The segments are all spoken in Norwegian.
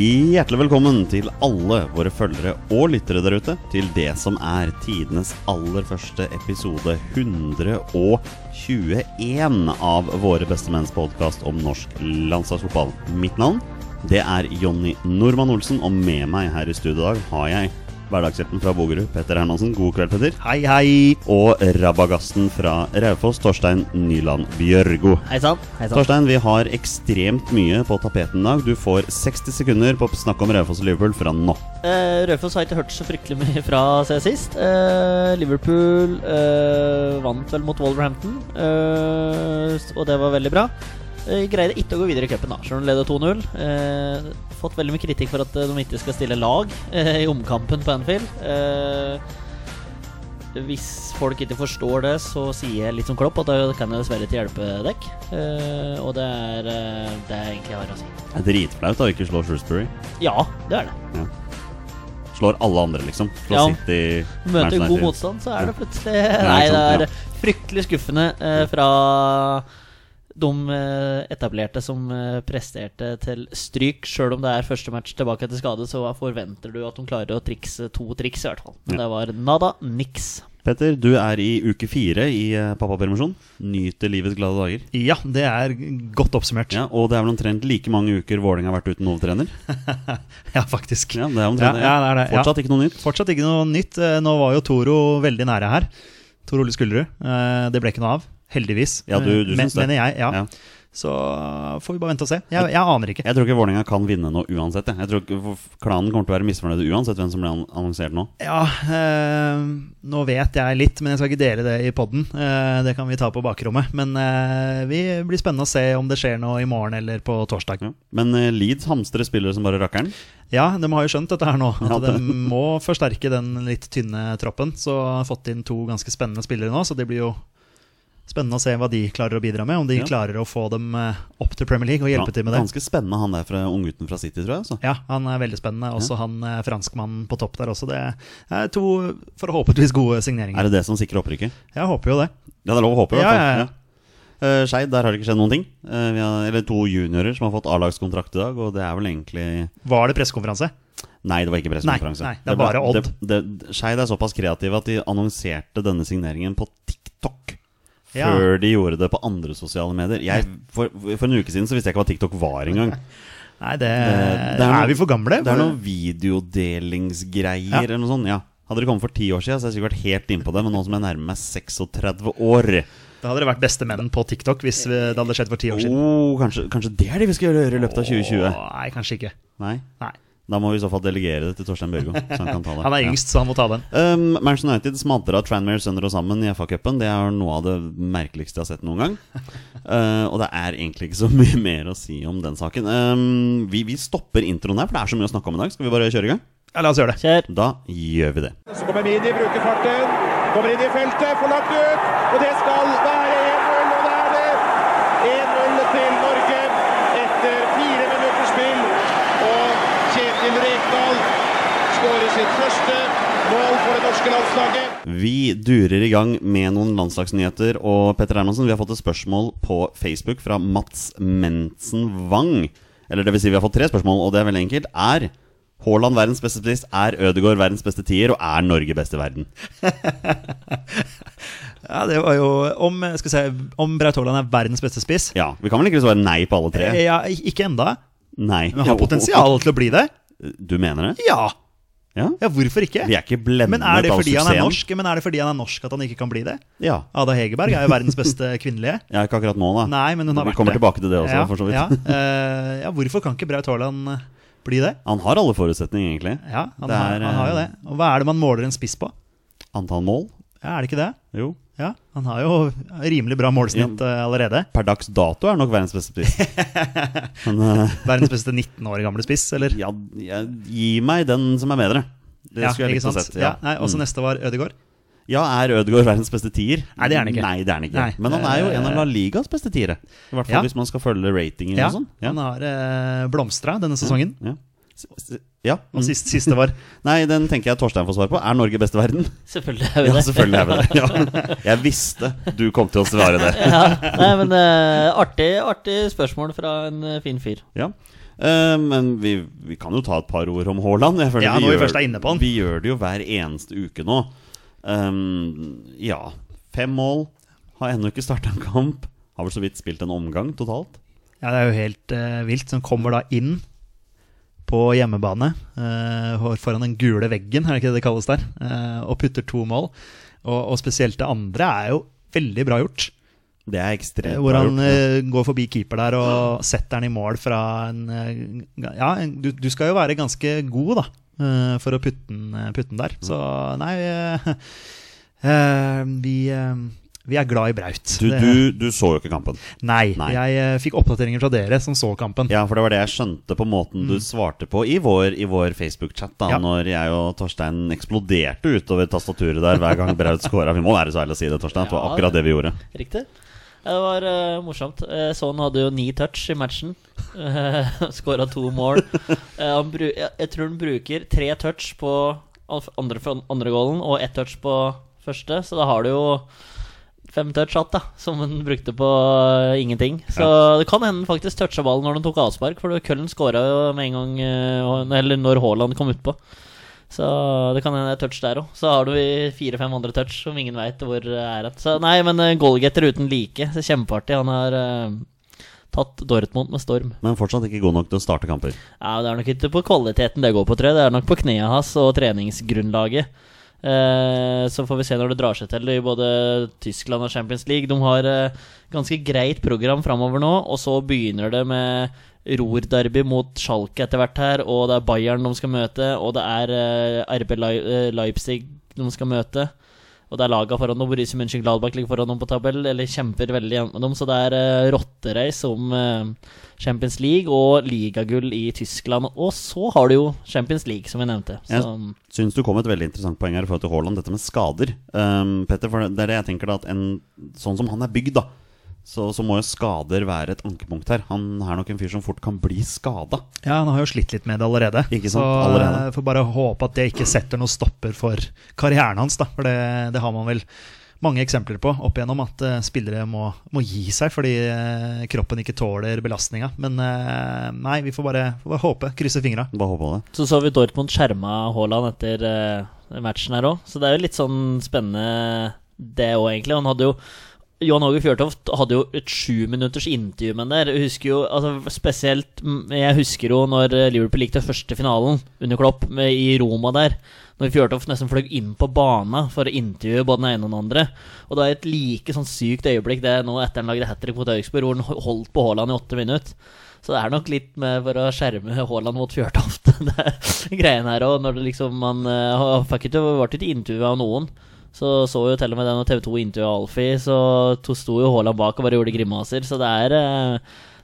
Hjertelig velkommen til alle våre følgere og lyttere der ute til det som er tidenes aller første episode 121 av Våre bestemenns podkast om norsk landslagsfotball. Mitt navn det er Jonny Normann Olsen, og med meg her i studio i dag har jeg hverdagshjelpen fra Bogerud, Petter Hermansen. God kveld, Petter. Hei, hei. Og rabagasten fra Raufoss, Torstein Nyland Bjørgo. Hei sann. Torstein, vi har ekstremt mye på tapeten i dag. Du får 60 sekunder på å snakke om Raufoss og Liverpool fra nå. Eh, Raufoss har ikke hørt så fryktelig mye fra seg sist. Eh, Liverpool eh, vant vel mot Wolverhampton, eh, og det var veldig bra. Eh, greide ikke å gå videre i cupen, da, selv om de leder 2-0. Eh, fått veldig mye kritikk for at eh, de ikke skal stille lag eh, i omkampen på Anfield. Eh, hvis folk ikke forstår det, så sier jeg litt som Klopp at da kan jeg dessverre ikke hjelpe dekk. Eh, og det er det jeg egentlig har å si. Det er dritflaut å ikke slå Shrewsbury. Ja, det er det. Slår alle andre, liksom. Slår Ja. City Møter god motstand, så er det plutselig Nei, det er fryktelig skuffende eh, fra de eh, etablerte som eh, presterte til stryk. Sjøl om det er første match tilbake etter skade, så forventer du at de klarer å trikse to triks, i hvert fall. Men Ja. det var nada, niks. Petter, du er i uke fire i eh, pappapermisjon. Nyter livets glade dager. Ja, det er godt oppsummert. Ja, Og det er vel omtrent like mange uker Vålerenga har vært uten hovedtrener. Ja, faktisk. Ja, det er omtrent Ja, ja, det er det, ja. Fortsatt ikke noe nytt. Fortsatt ikke noe nytt. Nå var jo Toro veldig nære her. Tor Ole Skullerud. Eh, Det ble ikke noe av. Heldigvis. Ja, du- du men? Mener jeg, ja. Ja. Så får vi bare vente og se. Jeg, jeg aner ikke. Jeg tror ikke Vålerenga kan vinne nå uansett. Jeg, jeg tror ikke Klanen kommer til å være misfornøyd uansett hvem som blir annonsert nå. Ja, eh, nå vet jeg litt, men jeg skal ikke dele det i poden. Eh, det kan vi ta på bakrommet. Men eh, vi blir spennende å se om det skjer noe i morgen eller på torsdag. Ja. Men eh, Leeds hamstrer spillere som bare rakkeren. Ja, de har jo skjønt dette her nå. At Ja, det- de må forsterke den litt tynne troppen. Så har fått inn to ganske spennende spillere nå, så det blir jo spennende å se hva de klarer å bidra med. Om de Ja. klarer å få dem eh, opp til Premier League og hjelpe til med det. Ganske spennende han der fra unggutten fra City, tror jeg. også. Ja, han er veldig spennende. Også han eh, franskmannen på topp der også. Det er to forhåpentligvis gode signeringer. Er det det som sikrer opprykket? Jeg håper jo det. Ja, det er lov å håpe, i hvert Ja, fall. ja, ja. Uh, Skeid, der har det ikke skjedd noen ting. Uh, vi har, eller to juniorer som har fått A-lagskontrakt i dag, og det er vel egentlig Var det pressekonferanse? Nei, det var ikke pressekonferanse. Nei, nei, det er bare Odd. Skeid er såpass kreative at de annonserte denne signeringen på TikTok. Ja. Før de gjorde det på andre sosiale medier. Jeg, for, for en uke siden så visste jeg ikke hva TikTok var engang. Nei, det, Det- det er noe- Er vi for gamle? Det er noen videodelingsgreier Ja. eller noe sånt. Ja. Hadde det kommet for ti år siden, så hadde jeg sikkert vært helt innpå det. Men nå som jeg nærmer meg 36 år Da hadde det vært bestemenn på TikTok hvis vi, det hadde skjedd for ti år siden. oh, kanskje, kanskje det er det vi skal gjøre i løpet av 2020? Oh, nei, kanskje ikke. Nei? Nei. Da må vi i så fall delegere det til Torstein Børgo. Så han kan ta det. Han er Ja. yngst, så han må ta den. Um, Manchester United smadra Tranmere sønder og sammen i FA-cupen. Det er noe av det merkeligste jeg har sett noen gang. Uh, og det er egentlig ikke så mye mer å si om den saken. Um, vi, vi stopper introen her, for det er så mye å snakke om i dag. Skal vi bare kjøre i gang? Ja, la oss gjøre det. Kjør. Da gjør vi det. Så kommer Midi, bruker farten. Kommer inn i feltet, får lagt ut. Og det skal være 1-0, og det er det. 1-0 til Norge etter fire minutters spill. Og Kjetil Rekdal skårer sitt første mål for det norske landslaget. Vi durer i gang med noen landslagsnyheter. Og Petter Hermansen, vi har fått et spørsmål på Facebook fra Mats Mensen Wang. Eller det vil si, vi har fått tre spørsmål, og det er veldig enkelt. Er Haaland verdens beste spiss? Er Ødegaard verdens beste tier? Og er Norge best i verden? Ja, det var jo Om, skal vi om Braut Haaland er verdens beste spiss Ja, Vi kan vel ikke svare nei på alle tre? Eh, Ja, ikke enda. Nei. Men har potensial til å bli det. Du mener det? Ja! Ja? Ja, hvorfor ikke? Vi er ikke blendet Men er det fordi han er norsk Men er det fordi han er norsk at han ikke kan bli det? Ja. Ada Hegerberg er jo verdens beste kvinnelige. ja, ikke akkurat nå, da. Nei, men hun har Vi vært kommer det. tilbake til det også, ja, for så vidt. Ja, Uh, ja, hvorfor kan ikke Braut Haaland eh, bli det? Han har alle forutsetninger, egentlig. Ja, han, Det har, er, han har jo eh, det. Og hva er det man måler en spiss på? Antall mål? Ja, Er det ikke det? Jo. Ja, Han har jo rimelig bra målsnitt eh, allerede. Per dags dato er han nok verdens beste spiss. Men uh, Verdens beste 19 år gamle spiss, eller? ja, ja, gi meg den som er bedre. Det Ja, skulle jeg likt å sett. Ja, nei, også Mm. neste var Ødegaard. ja, er Ødegaard verdens beste tier? Nei, det er han ikke. Nei, det er han ikke. Nei. Men han er jo en av Eh, La Ligas beste tiere. I hvert fall Ja. hvis man skal følge ratingen Ja, og sånn. Ja. Han har eh, blomstra denne sesongen. Ja. Ja. Og Mm. sist, siste var Nei, den tenker jeg Torstein får svar på. Er Norge best i verden? Selvfølgelig er vi det. Ja, selvfølgelig er vi det. Ja. Jeg visste du kom til å svare det. ja, nei, men uh, artig, artig spørsmål fra en eh, fin fyr. Ja. Eh, men vi, vi kan jo ta et par ord om Haaland. Jeg føler Ja, når vi først er inne på han. Vi gjør det jo hver eneste uke nå. Um, ja, fem mål. Har ennå ikke starta en kamp. Har vel så vidt spilt en omgang totalt. Ja, det er jo helt uh, vilt. Han kommer da inn på hjemmebane eh, foran den gule veggen, er det ikke det det kalles der, eh, og putter to mål. Og, og spesielt det andre er jo veldig bra gjort. Det er ekstremt Hvor han gjort. eh, går forbi keeper der og setter den i mål fra en Ja, du, du skal jo være ganske god, da, for å putte den, putte den der. Så nei eh, eh, vi, eh, vi er glad i Braut. Du, du, du så jo ikke kampen. Nei, Nei. jeg uh, fikk oppdateringer fra dere som så kampen. Ja, for det var det jeg skjønte på måten du svarte på i vår, vår Facebook-chat. da Mm. Ja. Når jeg og Torstein eksploderte utover tastaturet der hver gang Braut scora. Vi må være så ærlige å si det, Torstein. Det var akkurat det vi gjorde. Riktig. Det var uh, morsomt. Uh, Son hadde jo ni touch i matchen. Uh, Skåra to mål. Uh, han bru jeg, jeg tror han bruker tre touch på andre, andre goalen og ett touch på første, så da har du jo fem touch igjen, da, som han brukte på eh, ingenting. Så det kan hende faktisk toucha ballen når han tok avspark, for Køllen skåra med en gang eh, Eller når Haaland kom utpå. Så det kan hende touch der òg. Så har du fire-fem andre touch som ingen veit hvor er at. Så nei, men goalgetter uten like. Så Kjempeartig. Han har eh, tatt Dortmund med storm. Men fortsatt ikke god nok til å starte kamper. Ja, Det er nok ikke på kvaliteten det går på, tror jeg. Det er nok på knea hans og treningsgrunnlaget. Eh, så får vi se når det drar seg til i både Tyskland og Champions League. De har eh, ganske greit program framover nå, og så begynner det med Ruhr-derby mot Schalke etter hvert her, og det er Bayern de skal møte, og det er eh, RB Leipzig de skal møte. Og det er laga foran dem, Borussia Mönchengladbach ligger foran dem på tabell, eller kjemper veldig jevnt med dem. Så det er uh, rottereis om uh, Champions League og ligagull i Tyskland. Og så har du jo Champions League, som vi nevnte. Jeg Så, Syns du kom et veldig interessant poeng her i forhold til Haaland, dette med skader. Um, Petter, for det er det jeg tenker da at en, Sånn som han er bygd, da, så, så må jo skader være et ankepunkt her. Han er nok en fyr som fort kan bli skada. Ja, han har jo slitt litt med det allerede. Ikke sant? Så Allerede. eh, får bare håpe at det ikke setter noen stopper for karrieren hans, da. For det, det har man vel mange eksempler på opp igjennom, at uh, spillere må, må gi seg fordi uh, kroppen ikke tåler belastninga. Men uh, nei, vi får bare, får bare håpe. Krysse fingra. Bare håpe på det. så så vi Dortmund skjerma Haaland etter matchen her òg, så det er jo litt sånn spennende det òg, egentlig. Han hadde jo Johan Åge Fjørtoft hadde jo et sjuminutters intervju med der. Jeg husker jo, altså spesielt mm, Jeg husker jo når eh, Liverpool gikk til første finalen under Klopp med, i Roma der. Når Fjørtoft nesten fløy inn på bana for å intervjue både den ene og den andre. Og det er et like sånn sykt øyeblikk det nå etter han lagde hat trick mot Augsburg, hvor han holdt på Haaland i åtte minutter. Så det er nok litt med for å skjerme Haaland mot Fjørtoft, det er greien her òg. Når det liksom man uh, fikk ikke vært ikke intervjua av noen. Så så jo til og med det når TV 2 intervjua Alfie, så to sto jo Haaland bak og bare gjorde grimaser. Så det er eh,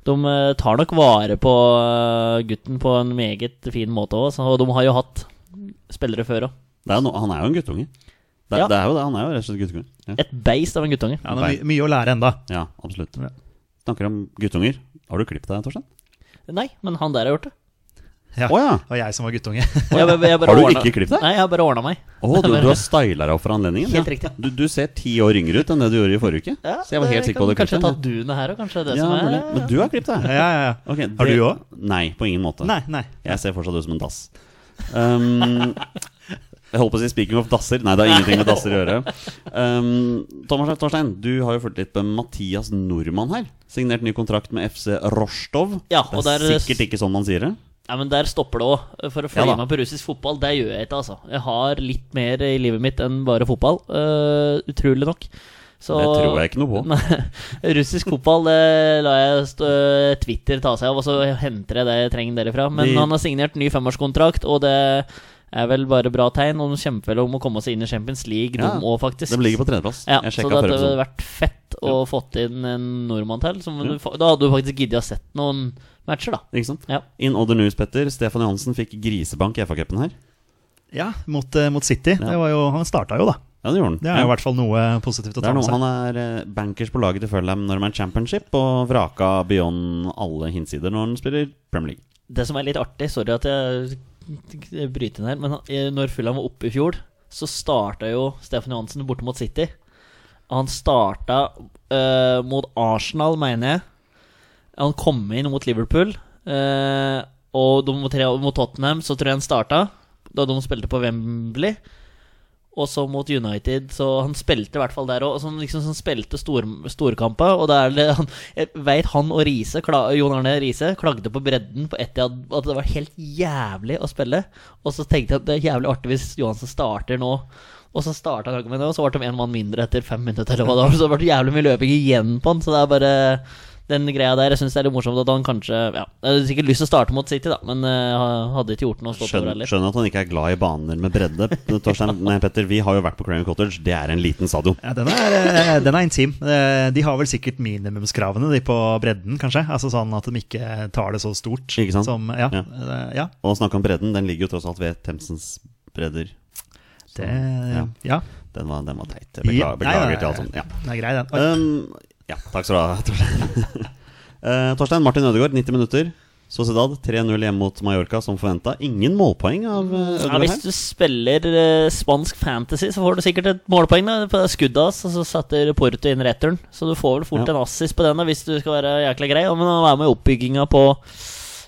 De eh, tar nok vare på eh, gutten på en meget fin måte òg, og de har jo hatt spillere før òg. er no, han er jo en guttunge. Det, Ja. det er jo det. Han er jo rett og slett guttunge. Ja, Et beist av en guttunge. Ja, han har my mye å lære enda. ja absolutt. Ja. Snakker om guttunger. Har du klippet deg, Torstein? Nei, men han der har gjort det. Ja. oh, ja! Det var jeg som var guttunge. Jeg bare Har du ordnet... ikke klippet deg? Nei, jeg har bare ordna meg. Oh, du, du har styla deg opp for anledningen? Helt ja. riktig. Du, du ser ti år yngre ut enn det du gjorde i forrige uke. Ja, så jeg var helt sikker på at du kan Kanskje tatt duene her òg, kanskje. Det Ja, som er. Men du har klippet deg? ja, ja, ja. Ok, Har du òg? Nei, på ingen måte. Nei, nei. Jeg ser fortsatt ut som en dass. Um, jeg holdt på å si 'speaking of dasser'. Nei, det har ingenting med dasser å gjøre. Um, Thomas Torstein, du har jo fulgt litt med Mathias Nordmann her. Signert ny kontrakt med FC Rostov. Ja, det er der- sikkert ikke sånn man sier det. Ja, men der stopper det òg. For å følge ja, meg på russisk fotball, det gjør jeg ikke, altså. Jeg har litt mer i livet mitt enn bare fotball. Uh, utrolig nok. Så, Det tror jeg ikke noe på. Nei, russisk fotball det lar jeg stå, Twitter ta seg av, og så henter jeg det jeg trenger derifra. Men De... han har signert ny femårskontrakt, og det er vel bare bra tegn. Og de kjemper vel om å komme seg inn i Champions League, Ja, de òg, faktisk. De ligger på tredjeplass. Ja, så det hadde vært fett å fått inn en nordmann til. Som du, da hadde du faktisk giddet å sett noen matcher, da. Ikke sant? Ja. In other news, Petter. Stefan Johansen fikk grisebank i FA-cupen her. Ja, mot, eh, mot City. Ja. Det var jo, han starta jo, da. Ja, det gjorde han. Det er i hvert fall noe positivt å Det ta er med noe, seg. han er eh, bankers på laget til Fulham når de er championship, og vraka beyond alle hinsider når han spiller Premier League. Det som er litt artig, sorry at jeg jeg bryter inn her, men eh, når Fulham var oppe i fjor, så starta jo Stefan Johansen borte mot City. Han starta uh, mot Arsenal, mener jeg. Han kom inn mot Liverpool. eh, Og mot, mot Tottenham så tror jeg han starta, da de spilte på Wembley. Og så mot United, så han spilte i hvert fall der òg. Han liksom, sånn spilte stor, storkamper. Og da er det han, Jeg veit han og Riise, Jon Arne Riise, klagde på bredden på Etihad at det var helt jævlig å spille. Og så tenkte jeg at det er jævlig artig hvis Johansen starter nå. Og så starta han med det, og så ble de en mann mindre etter fem minutter. Eller hva det var. Så det ble jævlig mye løping igjen på han. Så det er bare den greia der. Jeg syns det er litt morsomt at han kanskje Ja, jeg hadde sikkert lyst til å starte mot City, da, men uh, hadde ikke gjort noe over Skjønner, heller. skjønner at han ikke er glad i baner med bredde. Torstein, nei, Petter, vi har jo vært på Craven Cottage. Det er en liten stadion. Ja, den er, eh, den er intim. Eh, De har vel sikkert minimumskravene de på bredden, kanskje. Altså Sånn at de ikke tar det så stort. Ikke sant? Som, ja, Ja. ja, Og snakk snakke om bredden, den ligger jo tross alt ved Themsens bredder. Så, det ja, Ja. den, var, den var teit. Beklager, beklager nei, til alt sånt. Ja. Den er grei, den. Um, ja, takk skal du ha, Torstein. uh, Torstein, Martin Ødegaard, 90 minutter. Sociedad 3-0 hjemme mot Mallorca, som forventa. Ingen målpoeng av uh, Ja, hvis du spiller uh, spansk fantasy, så får du sikkert et målpoeng da, på skuddet hans, og så setter Porto inn returen. Så du får vel fort Ja. en assist på den da, hvis du skal være jækla grei. Men å være med i oppbygginga på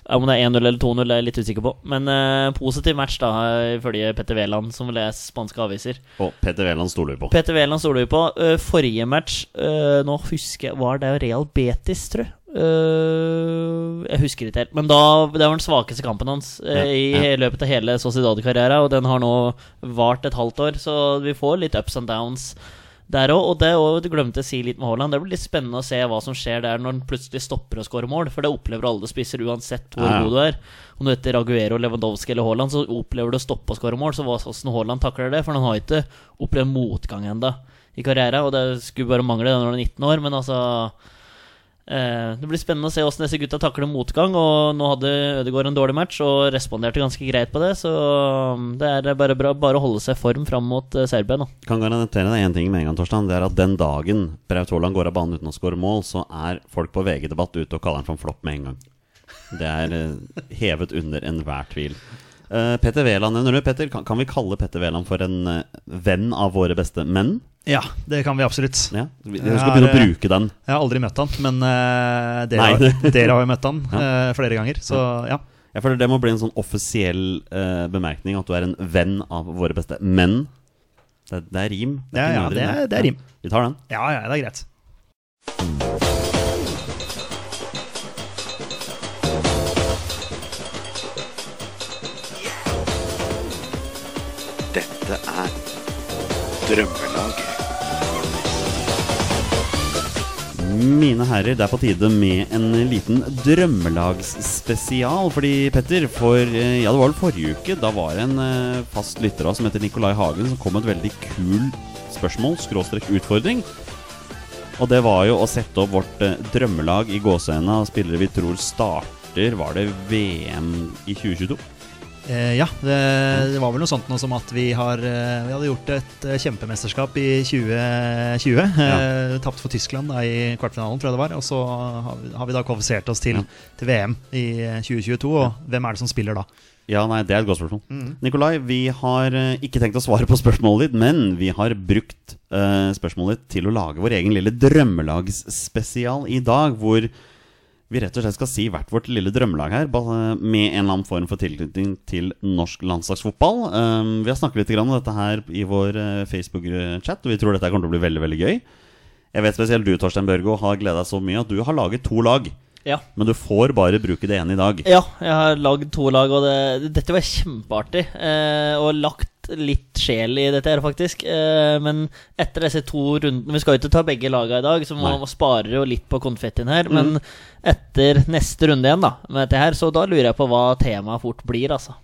Om det er 1-0 eller 2-0, er jeg litt usikker på. Men uh, positiv match, da, ifølge Petter Wæland, som leser spanske aviser. Og Petter Wæland stoler vi på. Petter Wæland stoler vi på. Uh, forrige match uh, Nå husker jeg Var det Real Betis, tror jeg? Jeg husker ikke helt. Men da, det var den svakeste kampen hans Ja, i ja. løpet av hele Sociedad-karrieren. Og den har nå vart et halvt år, så vi får litt ups and downs der òg. Og det og du glemte å si litt med Haaland. Det blir litt spennende å se hva som skjer der når han plutselig stopper å skåre mål. For det opplever alle spisser, uansett hvor Ja, god du er. Om du heter Aguero, Lewandowski eller Haaland, så opplever du å stoppe å skåre mål. Så hvordan Haaland takler det? For han har ikke opplevd motgang ennå i karrieren. Og det skulle bare mangle det når han er 19 år, men altså Det blir spennende å se hvordan disse gutta takler motgang. Og nå hadde Ødegaard en dårlig match og responderte ganske greit på det. Så um, det er bare bra bare å holde seg i form fram mot uh, Serbia nå. Kan garantere deg én ting med en gang, Torstein. Det er at den dagen Braut Haaland går av banen uten å skåre mål, så er folk på VG-debatt ute og kaller han for en flopp med en gang. Det er eh, hevet under enhver tvil. Eh, Petter Wæland nevner du. Petter, kan, vi kalle Petter Wæland for en eh, venn av våre beste menn? Ja, det kan vi absolutt. Ja, vi, skal begynne å bruke den. Jeg har aldri møtt han, men uh, dere, har, dere har jo møtt han Ja. uh, flere ganger. Så ja. Jeg føler Det må bli en sånn offisiell uh, bemerkning at du er en venn av våre beste menn. Det, det er rim. Ja, er, ja, ja det er- det er rim. Ja, vi tar den. Ja, ja, det er greit. Dette er Drømmelaget. Mine herrer, det er på tide med en liten drømmelagsspesial. Fordi, Petter, for eh, ja, det var vel forrige uke, da var det en eh, fast lytter av som heter Nikolai Hagen, som kom med et veldig kul spørsmål, skråstrek utfordring. Og det var jo å sette opp vårt eh, drømmelag i gåseøynene av spillere vi tror starter Var det VM i 2022? Eh, ja, det, det var vel noe sånt noe som at vi, har, eh, vi hadde gjort et eh, kjempemesterskap i 2020. Eh, Tapt for Tyskland da, i kvartfinalen, tror jeg det var. Og så har vi, har vi da kvalifisert oss til, Ja. til VM i eh, 2022. Og hvem er det som spiller da? Ja, nei, det er et godt spørsmål. Nikolai, vi har eh, ikke tenkt å svare på spørsmålet ditt, men vi har brukt eh, spørsmålet ditt til å lage vår egen lille drømmelagsspesial i dag, hvor vi rett og slett skal si hvert vårt lille drømmelag her, med en eller annen form for tilknytning til norsk landslagsfotball. Um, vi har snakket litt om dette her i vår eh, Facebook-chat, og vi tror dette kommer til å bli veldig veldig gøy. Jeg vet spesielt du, Torstein Børgo, har gleda deg så mye at du har laget to lag. Ja. Men du får bare bruke det ene i dag. Ja, jeg har lagd to lag, og det, dette var kjempeartig. Eh, og lagt litt sjel i dette her, faktisk. Eh, men etter disse to rundene Vi skal jo ikke ta begge laga i dag, så man Nei. sparer jo litt på konfettien her. Men etter neste runde igjen, da, med dette her, så da lurer jeg på hva temaet fort blir, altså.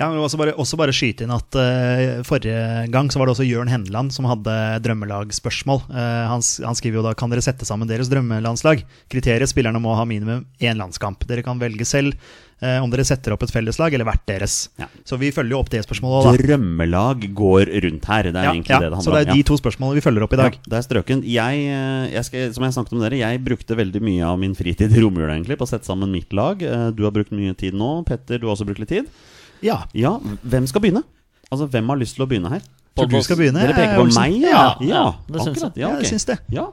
Ja, men også bare, også bare skyte inn at uh, Forrige gang så var det også Jørn Henland som hadde drømmelagspørsmål. Uh, han, han skriver jo da kan dere sette sammen deres drømmelandslag. Kriteriet spillerne må ha minimum én landskamp. Dere kan velge selv eh, om dere setter opp et felleslag eller hvert deres. Ja. Så vi følger jo opp det spørsmålet. Da. Drømmelag går rundt her. Det er Ja, egentlig ja, det det handler så det er om. de to spørsmålene vi følger opp i dag. Ja, det er strøken. Jeg, eh, jeg skal, som jeg snakket om dere, jeg brukte veldig mye av min fritid i romjula egentlig på å sette sammen mitt lag. Eh, Du har brukt mye tid nå. Petter, du har også brukt litt tid. Ja, Ja, hvem skal begynne? Altså, hvem har lyst til å begynne her? Tror du skal begynne, Dere peker på Olsen? meg, ja? Ja, Ja, ja, det syns jeg. Ja, okay. jeg syns det. Ja.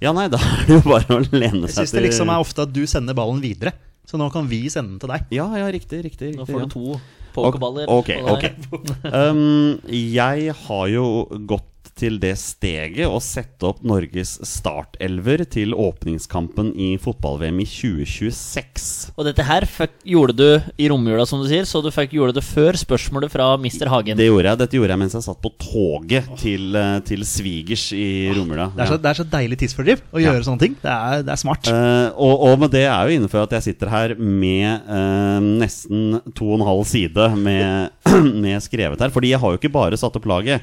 ja, nei, da er det jo bare å lene seg Jeg seg syns det liksom er ofte at du sender ballen videre Så nå kan vi sende den til deg. Ja, ja, riktig. riktig, riktig Nå får ja. du to pokerballer. Ok, ok. Um, jeg har jo gått til det steget å sette opp Norges startelver til åpningskampen i fotball-VM i 2026. Og dette her gjorde du i romjula, som du sier, så du fikk gjorde det før spørsmålet fra Mr. Hagen. Det gjorde jeg, Dette gjorde jeg mens jeg satt på toget til, eh, til svigers i romjula. Det er så, det er så deilig tidsfordriv å Ja. gjøre sånne ting. Det er, det er smart. Uh, og, og med det er jo innenfor at jeg sitter her med uh, nesten to og en halv side med, med skrevet her. Fordi jeg har jo ikke bare satt opp laget.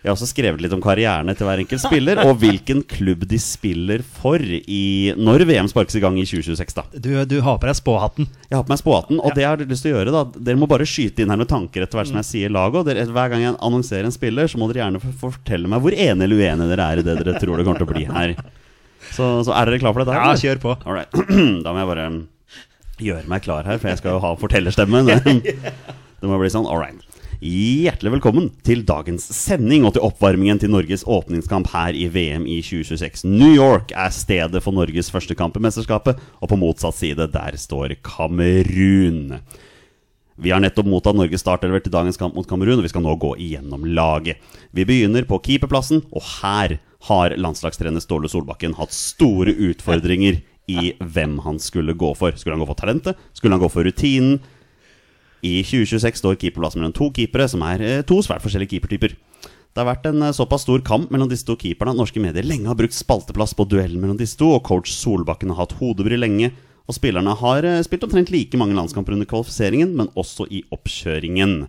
Jeg har også skrevet litt om karrierene til hver enkelt spiller, og hvilken klubb de spiller for i, når VM sparkes i gang i 2026. da Du, du har på deg spåhatten. Jeg har på meg spåhatten, og det jeg har lyst til å gjøre da Dere må bare skyte inn her noen tanker etter hvert som jeg sier laget. Og hver gang jeg annonserer en spiller, så må dere gjerne fortelle meg hvor enig eller uenige dere er i det dere tror det kommer til å bli her. Så, så er dere klar for dette? Ja, eller? kjør på. Alright. Da må jeg bare gjøre meg klar her, for jeg skal jo ha fortellerstemme. Det, det må bli sånn. All right. Hjertelig velkommen til dagens sending og til oppvarmingen til Norges åpningskamp her i VM i 2026. New York er stedet for Norges første kamp i mesterskapet, og på motsatt side der står Kamerun. Vi har nettopp mottatt Norges startelver til dagens kamp mot Kamerun, og vi skal nå gå igjennom laget. Vi begynner på keeperplassen, og her har landslagstrener Ståle Solbakken hatt store utfordringer i hvem han skulle gå for. Skulle han gå for talentet? Skulle han gå for rutinen? I 2026 står keeperplassen mellom to keepere, som er eh, to svært forskjellige keepertyper. Det har vært en eh, såpass stor kamp mellom disse to keeperne at norske medier lenge har brukt spalteplass på duellen mellom disse to, og coach Solbakken har hatt hodebry lenge. Og spillerne har eh, spilt omtrent like mange landskamper under kvalifiseringen, men også i oppkjøringen.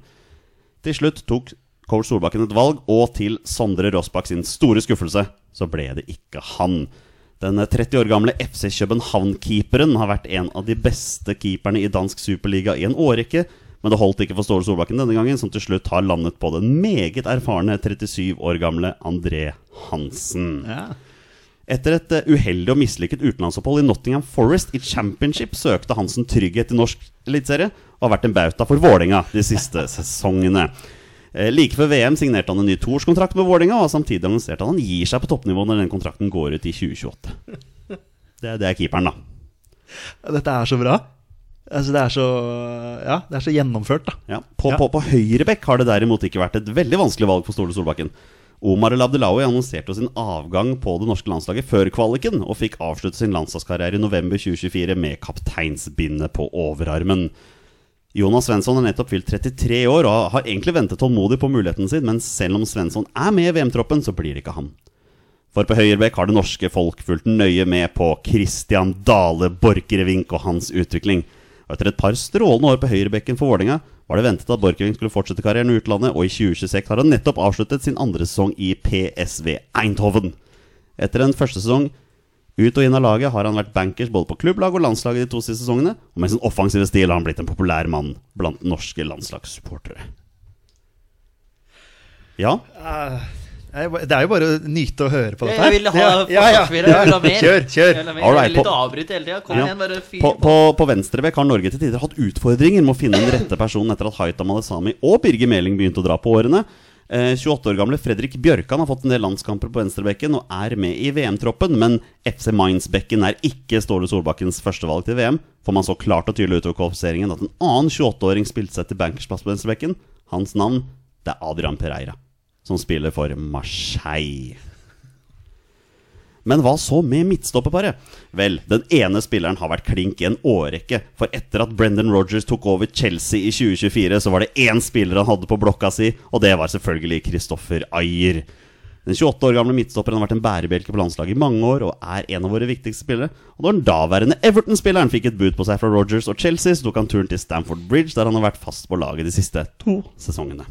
Til slutt tok coach Solbakken et valg, og til Sondre Rossbakk sin store skuffelse så ble det ikke han. Den 30 år gamle FC København-keeperen har vært en av de beste keeperne i dansk superliga i en årrekke, men det holdt ikke for Ståle Solbakken denne gangen, som til slutt har landet på den meget erfarne 37 år gamle André Hansen. Ja. Etter et eh, uheldig og mislykket utenlandsopphold i Nottingham Forest i Championship søkte Hansen trygghet i norsk eliteserie og har vært en bauta for Vålerenga de siste sesongene. Eh, Like før VM signerte han en ny toårskontrakt med Vålerenga og har samtidig annonsert at han gir seg på toppnivå når den kontrakten går ut i 2028. Det, det er keeperen, da. Dette er så bra. Altså, det er så Ja, det er så gjennomført, da. Ja. På, Ja. på, på høyrebekk har det derimot ikke vært et veldig vanskelig valg for Stole Solbakken. Omar El Abdelawi annonserte sin avgang på det norske landslaget før kvaliken, og fikk avslutte sin landslagskarriere i november 2024 med kapteinsbindet på overarmen. Jonas Svensson er nettopp fylt 33 år og har egentlig ventet tålmodig på muligheten sin, men selv om Svensson er med i VM-troppen, så blir det ikke han. For på høyrebekk har det norske folk fulgt nøye med på Christian Dale Borchgrevink og hans utvikling. Og etter et par strålende år på høyrebekken for Vålerenga var det ventet at Borchgrevink skulle fortsette karrieren i utlandet, og i 2026 har han nettopp avsluttet sin andre sesong i PSV Eindhoven. Etter en første sesong ut og inn av laget har han vært bankers både på klubblag og landslaget de to siste sesongene, og med sin offensive stil har han blitt en populær mann blant norske landslagssupportere. Ja, Nei, Det er jo bare å nyte å høre på Jeg, dette. her. vil ha Ja, ja, ja. Jeg vil ha mer. Kjør, kjør. Jeg right, litt på- avbryte hele tida. Kom Ja. igjen, bare fyr På, på. på, på venstrebekk har Norge til tider hatt utfordringer med å finne den rette personen etter at Haita Malesami og Birger Meling begynte å dra på årene. Eh, 28 år gamle Fredrik Bjørkan har fått en del landskamper på venstrebekken og er med i VM-troppen, men FC Mainz-bekken er ikke Ståle Solbakkens førstevalg til VM. For man så klart og tydelig utover kvalifiseringen at en annen 28-åring spilte seg til bankersplass på venstrebekken. Hans navn det er Adrian Pereira, som spiller for Marseille. Men hva så med midtstopperparet? Vel, den ene spilleren har vært klink i en årrekke. For etter at Brendan Rodgers tok over Chelsea i 2024, så var det én spiller han hadde på blokka si, og det var selvfølgelig Christoffer Ayer. Den 28 år gamle midtstopperen har vært en bærebjelke på landslaget i mange år og er en av våre viktigste spillere. Og da den daværende Everton-spilleren fikk et bud på seg fra Rodgers og Chelsea, så tok han turen til Stamford Bridge, der han har vært fast på laget de siste to sesongene.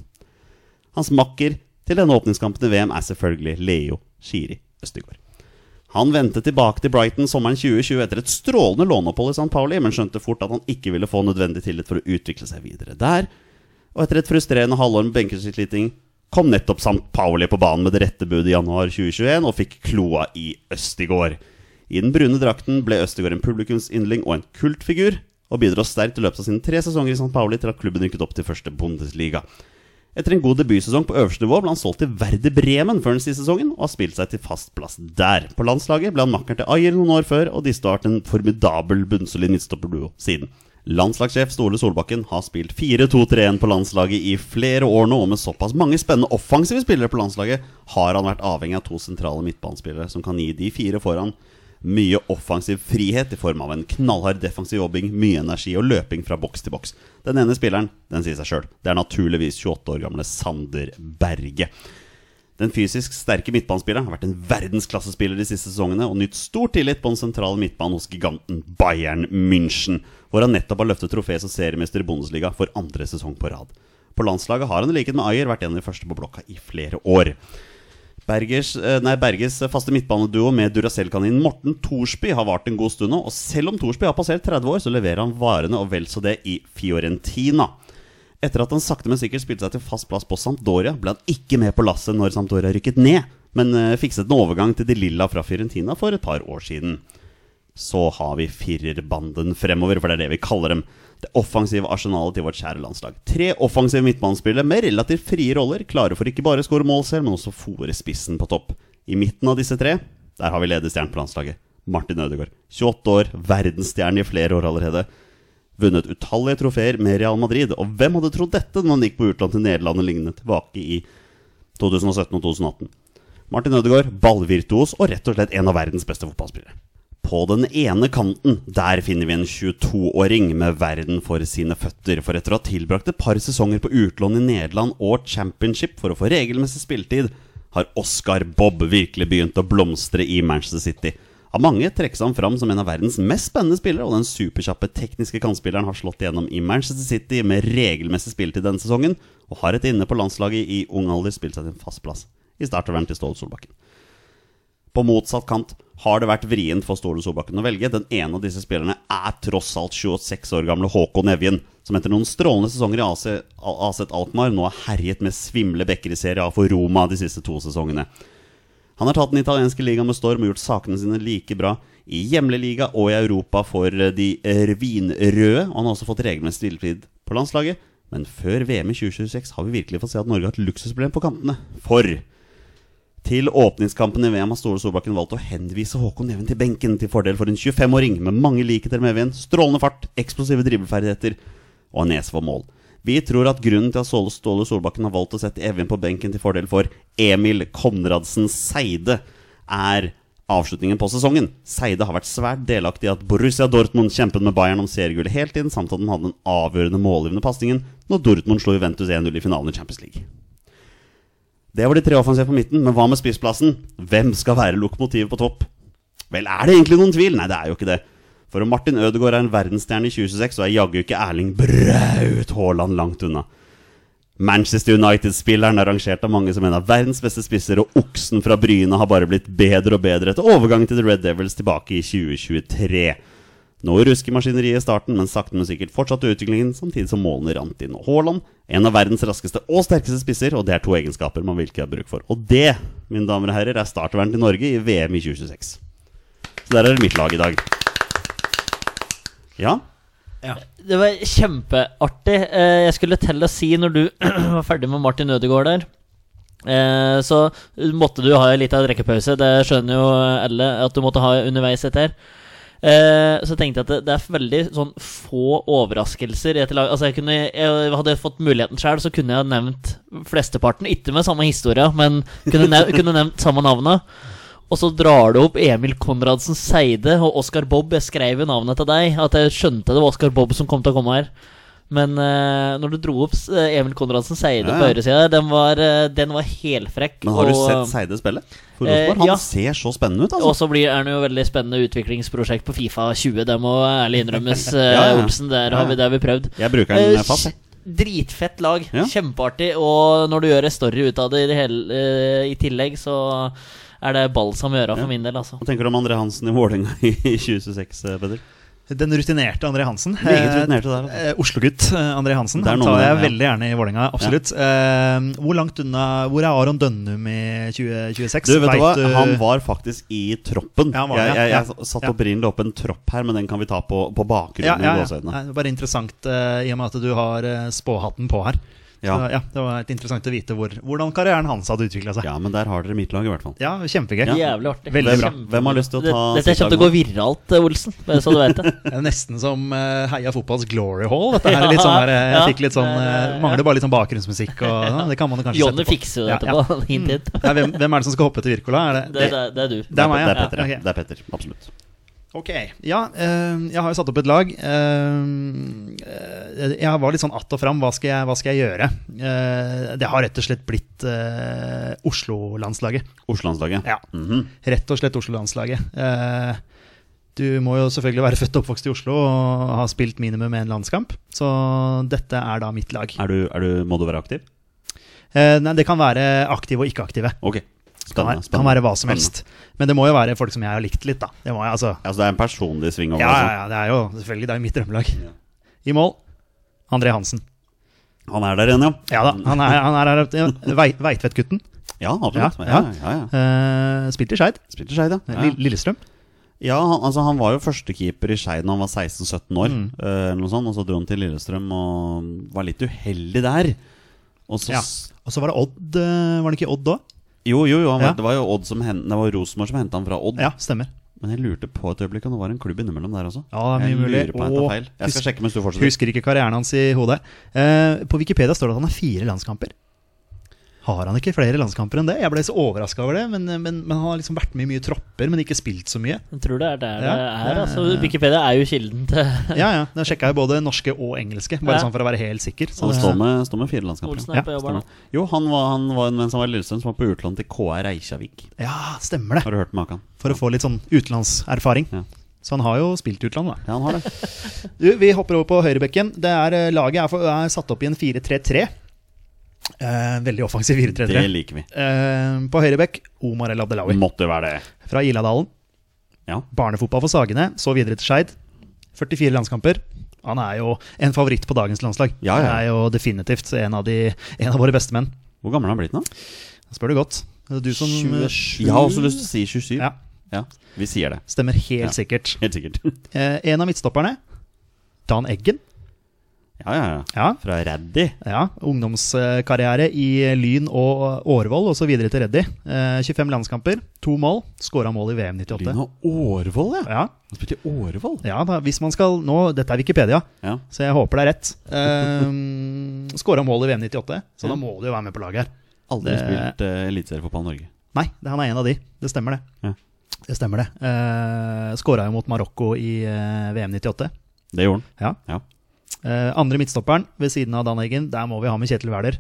Hans makker til denne åpningskampen i VM er selvfølgelig Leo Shiri Østegård. Han vendte tilbake til Brighton sommeren 2020 etter et strålende låneopphold i St. Pauli, men skjønte fort at han ikke ville få nødvendig tillit for å utvikle seg videre der. Og etter et frustrerende halvår med benkesliting kom nettopp St. Pauli på banen med det rette budet i januar 2021 og fikk kloa i Østigård. I den brune drakten ble Østigård en publikumsyndling og en kultfigur, og bidro sterkt i løpet av sine tre sesonger i St. Pauli til at klubben rykket opp til første Bundesliga. Etter en god debutsesong på øverste nivå ble han solgt til Werder Bremen før den siste sesongen, og har spilt seg til fast plass der. På landslaget ble han makker til Ayer noen år før, og disse har vært en formidabel bunnsolid midtstopperduo siden. Landslagssjef Stole Solbakken har spilt 4-2-3-1 på landslaget i flere år nå, og med såpass mange spennende offensive spillere på landslaget har han vært avhengig av to sentrale midtbanespillere som kan gi de fire foran mye offensiv frihet i form av en knallhard defensiv jobbing, mye energi og løping fra boks til boks. Den ene spilleren den sier seg sjøl. Det er naturligvis 28 år gamle Sander Berge. Den fysisk sterke midtbanespilleren har vært en verdensklassespiller de siste sesongene og nytt stor tillit på den sentrale midtbanen hos giganten Bayern München, hvor han nettopp har løftet trofé som seriemester i Bundesliga for andre sesong på rad. På landslaget har han i likhet med Ayer vært en av de første på blokka i flere år. Bergers, eh, nei, Berges faste midtbaneduo med Duracell-kaninen Morten Thorsby har vart en god stund nå. Og selv om Thorsby har passert 30 år, så leverer han varene og vel så det i Fiorentina. Etter at han sakte, men sikkert spilte seg til fast plass på Sampdoria, ble han ikke med på lasset når Sampdoria rykket ned, men eh, fikset en overgang til de lilla fra Fiorentina for et par år siden. Så har vi firerbanden fremover, for det er det vi kaller dem. Det offensive arsenalet til vårt kjære landslag. Tre offensive midtbanespillere med relativt frie roller, klare for ikke bare å skåre mål selv, men også fòre spissen på topp. I midten av disse tre, der har vi ledestjernen på landslaget. Martin Ødegaard. 28 år, verdensstjerne i flere år allerede. Vunnet utallige trofeer med Real Madrid. Og hvem hadde trodd dette når han gikk på utland til Nederland og lignende tilbake i 2017 og 2018? Martin Ødegaard, ballvirtuos og rett og slett en av verdens beste fotballspillere. På den ene kanten der finner vi en 22-åring med verden for sine føtter. For etter å ha tilbrakt et par sesonger på utlån i Nederland og championship for å få regelmessig spilletid, har Oscar Bob virkelig begynt å blomstre i Manchester City. Av mange trekkes han fram som en av verdens mest spennende spillere, og den superkjappe tekniske kantspilleren har slått igjennom i Manchester City med regelmessig spilletid denne sesongen, og har et inne på landslaget i ung alder spilt seg til en fast plass i startervern til Ståle Solbakken. På motsatt kant har det vært vrient for Ståle Solbakken å velge. Den ene av disse spillerne er tross alt 26 år gamle Håkon Evjen, som etter noen strålende sesonger i AC, AZ Alkmaar nå har herjet med svimle bekker i Serie A for Roma de siste to sesongene. Han har tatt den italienske ligaen med storm og gjort sakene sine like bra i hjemlig liga og i Europa for de rvinrøde. Og han har også fått regelmessig spilletid på landslaget. Men før VM i 2026 har vi virkelig fått se at Norge har et luksusproblem på kantene. For til åpningskampen i VM har Ståle Solbakken valgt å henvise Håkon Even til benken til fordel for en 25-åring med mange likheter med Even, strålende fart, eksplosive dribleferdigheter og nese for mål. Vi tror at grunnen til at Ståle Solbakken har valgt å sette Even på benken til fordel for Emil Konradsen Seide, er avslutningen på sesongen. Seide har vært svært delaktig i at Borussia Dortmund kjempet med Bayern om seriegullet hele tiden, samt at han hadde den avgjørende målgivende pasningen når Dortmund slo Juventus 1-0 i finalen i Champions League. Det var de tre offensive på midten, men hva med spissplassen? Hvem skal være lokomotivet på topp? Vel, er det egentlig noen tvil? Nei, det er jo ikke det. For om Martin Ødegaard er en verdensstjerne i 2026, så er jaggu ikke Erling Braut Haaland langt unna. Manchester United-spilleren er rangert av mange som en av verdens beste spisser, og oksen fra Bryne har bare blitt bedre og bedre etter overgangen til The Red Devils tilbake i 2023. Nå rusker maskineriet i starten, men sakte, men sikkert fortsatte utviklingen samtidig som målene rant inn. Og Haaland, en av verdens raskeste og sterkeste spisser, og det er to egenskaper man virkelig har bruk for. Og det, mine damer og herrer, er startervern til Norge i VM i 2026. Så der er det mitt lag i dag. Ja? Det var kjempeartig. Eh, Jeg skulle til å si, når du var ferdig med Martin Ødegaard der eh, Så måtte du ha en liten drikkepause. Det skjønner jo alle at du måtte ha underveis etter. Eh, Så jeg at det, det er veldig sånn få overraskelser i. Altså jeg, kunne, jeg hadde fått muligheten sjøl, så kunne jeg nevnt flesteparten. Ikke med samme historie, men kunne, nev kunne nevnt samme navnet. Og så drar du opp Emil Konradsen Seide og Oscar Bob. Jeg skrev jo navnet til deg, at jeg skjønte det var Oscar Bob som kom til å komme her. Men uh, når du dro opp eh, Emil Konradsen Seide Ja, på ja. høyresida, den, var, eh, den var helfrekk. Men har du sett Seide spille? For Rosenborg? Han ja. ser så spennende ut, Og altså. så blir det jo veldig spennende utviklingsprosjekt på Fifa 20. Det må ærlig innrømmes. Olsen. Der har vi, har vi prøvd. Jeg bruker den fast. jeg. Dritfett lag. Ja. Kjempeartig. Og når du gjør en story ut av det i, det hele, i tillegg, så er det balsam i øra Ja. for min del, altså. Hva tenker du om Andre Hansen i Vålerenga i 2026, eh, Peder? Den rutinerte André Hansen. Rutinerte der, altså. Eh, Oslo-gutt eh, André Hansen. Han tar jeg ja. veldig gjerne i Vålerenga. Absolutt. Eh, hvor langt unna Hvor er Aron Dønnum i 2026? Du, vet du hva? Han var faktisk i troppen. Ja, var jeg, jeg, ja. jeg satte Ja. opprinnelig opp en tropp her, men den kan vi ta på, på bakgrunnen. ja, ja, ja. Bare interessant eh, i og med at du har eh, spåhatten på her. Ja. Så, ja, det var interessant å vite hvor, hvordan karrieren hans hadde utvikla seg. Ja, men der har dere mitt lag, i hvert fall. Ja, kjempegøy. Jævlig artig. Veldig bra. Kjempe- Hvem har lyst til å ta Det- Dette kommer til å gå viralt, eh, Olsen. Bare så du vet det. Det er nesten som uh, Heia fotballs glory hall. Dette her er litt sånn her, eh, Ja, Jeg fikk litt sånn det eh, Mangler bare litt sånn bakgrunnsmusikk og ja, Det kan man jo kanskje Jonny sette på. fikser jo dette Ja, ja. etterpå. Hint, hint. Ja, hvem, hvem er det som skal hoppe til Wirkola? Det, Det, det, det er du. Det er meg, det er. Petter. Ja, Okay. Det er Petter, absolutt. Ok, ja, eh, jeg har jo satt opp et lag. Eh, jeg var litt sånn att og fram. Hva skal jeg, hva skal jeg gjøre? Eh, det har rett og slett blitt eh, Oslo-landslaget. Oslo-landslaget. Ja. Mhm. Rett og slett Oslo-landslaget. Du må jo selvfølgelig være født og oppvokst i Oslo og ha spilt minimum én landskamp. Så dette er da mitt lag. Er du, er du, må du være aktiv? Nei, det kan være aktive og ikke aktive. Ok. Være, Spennende. kan være hva som helst. Men det må jo være folk som jeg har likt litt, da. Det må jeg, altså. Ja, så det er en personlig sving over Ja, det, ja, altså. ja, det er jo selvfølgelig det er mitt drømmelag. I mål André Hansen. Han er der igjen, ja. Ja da, han er, han er ja, Vei- Veitvet-gutten. Ja, absolutt. Ja, Ja, ja. ja, ja. Eh, spilte i Skeid. Ja. ja. Lillestrøm. Ja, han, altså, han var jo førstekeeper i Skeid da han var 16-17 år. Mm. Uh, noe sånt, og så dro han til Lillestrøm og var litt uheldig der. Og så Ja. Og så var det Odd. eh, Var det ikke Odd da? Jo, jo, jo han Ja. det var jo Odd som hent, Det var Rosenborg som henta han fra Odd. Ja, stemmer. Men jeg lurte på et øyeblikk om det var en klubb innimellom der også. Ja, det er mye mulig. jeg Og. Jeg skal sjekke mens du fortsetter. Husker ikke karrieren hans i hodet. Eh, på Wikipedia står det at han har fire landskamper. Har han ikke flere landskamper enn det? Jeg ble så overraska over det. Men, men, men han har liksom vært med i mye tropper, men ikke spilt så mye. Jeg tror det er der Ja, det er. ja, Altså. Wikipedia er jo kilden til Ja, ja. Da sjekka jeg både norske og engelske, bare Ja. sånn for å være helt sikker. Så Han det- står med, står med fire landskamper. Olsen ja. Jo, han var, han var mens han var i Lillestrøm, som var på utlån til KR Reykjavik. Ja, stemmer det. Har du hørt maken? For å få litt sånn utenlandserfaring. Ja. Så han har jo spilt utland, da. Ja, han har det. Du, vi hopper over på høyrebekken. Det er, eh, laget er, for, er satt opp i en 4-3-3. Eh, veldig offensiv 4-3-3. Det liker vi. Eh, på høyrebekk Omar El Abdelawi Måtte være det. fra Iladalen. Ja. Barnefotball for Sagene, så videre til Skeid. 44 landskamper. Han er jo en favoritt på dagens landslag. Ja, ja. Han er jo definitivt en av, de, en av våre beste menn. Hvor gammel har han blitt nå? Da spør du godt. Er Du som 27. Jeg har også lyst til å si 27. Ja, Ja, vi sier det. stemmer helt sikkert. Helt sikkert. Eh, en av midtstopperne, Dan Eggen. Ja, ja, ja. Ja, Fra Reddy. Ja, ungdomskarriere i Lyn og Årvoll, og så videre til Reddy. Eh, 25 landskamper, to mål. Skåra mål i VM 98. Lyn og Årvoll, ja. Ja, Han spilte i Årvoll. ja da, hvis man skal Nå, dette er Wikipedia, Ja. så jeg håper det er rett. Eh, Skåra mål i VM 98, så da må du jo være med på laget her. Aldri Det- spilt uh, eliteseriefotball i Norge. Nei, det, han er en av de. Det stemmer, det. Ja. Det stemmer, det. Uh, Skåra jo mot Marokko i eh, VM 98. Det gjorde han. Ja. Ja. Eh, andre midtstopperen ved siden av Dan Eggen, der må vi ha med Kjetil Wæler.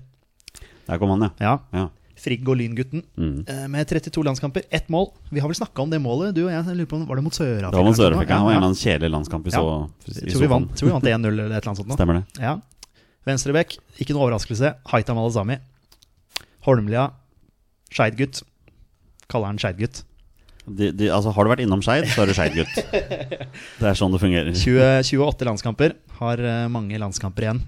Der kom han, ja. Ja. ja. Frigg og Lyngutten. Mm. Eh, Med 32 landskamper, ett mål. Vi har vel snakka om det målet, du og jeg. jeg lurer på, Var det mot Sør-Afrika? Det var mot? Sør-Afrika. Det var en eller annen kjedelig landskamp vi Ja. så. ja. i Tror vi sofaen. vant, tror vi vant 1-0 eller et eller annet sånt. nå. Stemmer det. Ja. Venstrebekk, ikke noe overraskelse. Haitam Alazami. Holmlia, Skeid-gutt. Kaller han Skeid-gutt. De, de, altså, har du vært innom Skeid, så er du Skeid-gutt. Det er sånn det fungerer. 20, 28 landskamper. Har eh, mange landskamper igjen.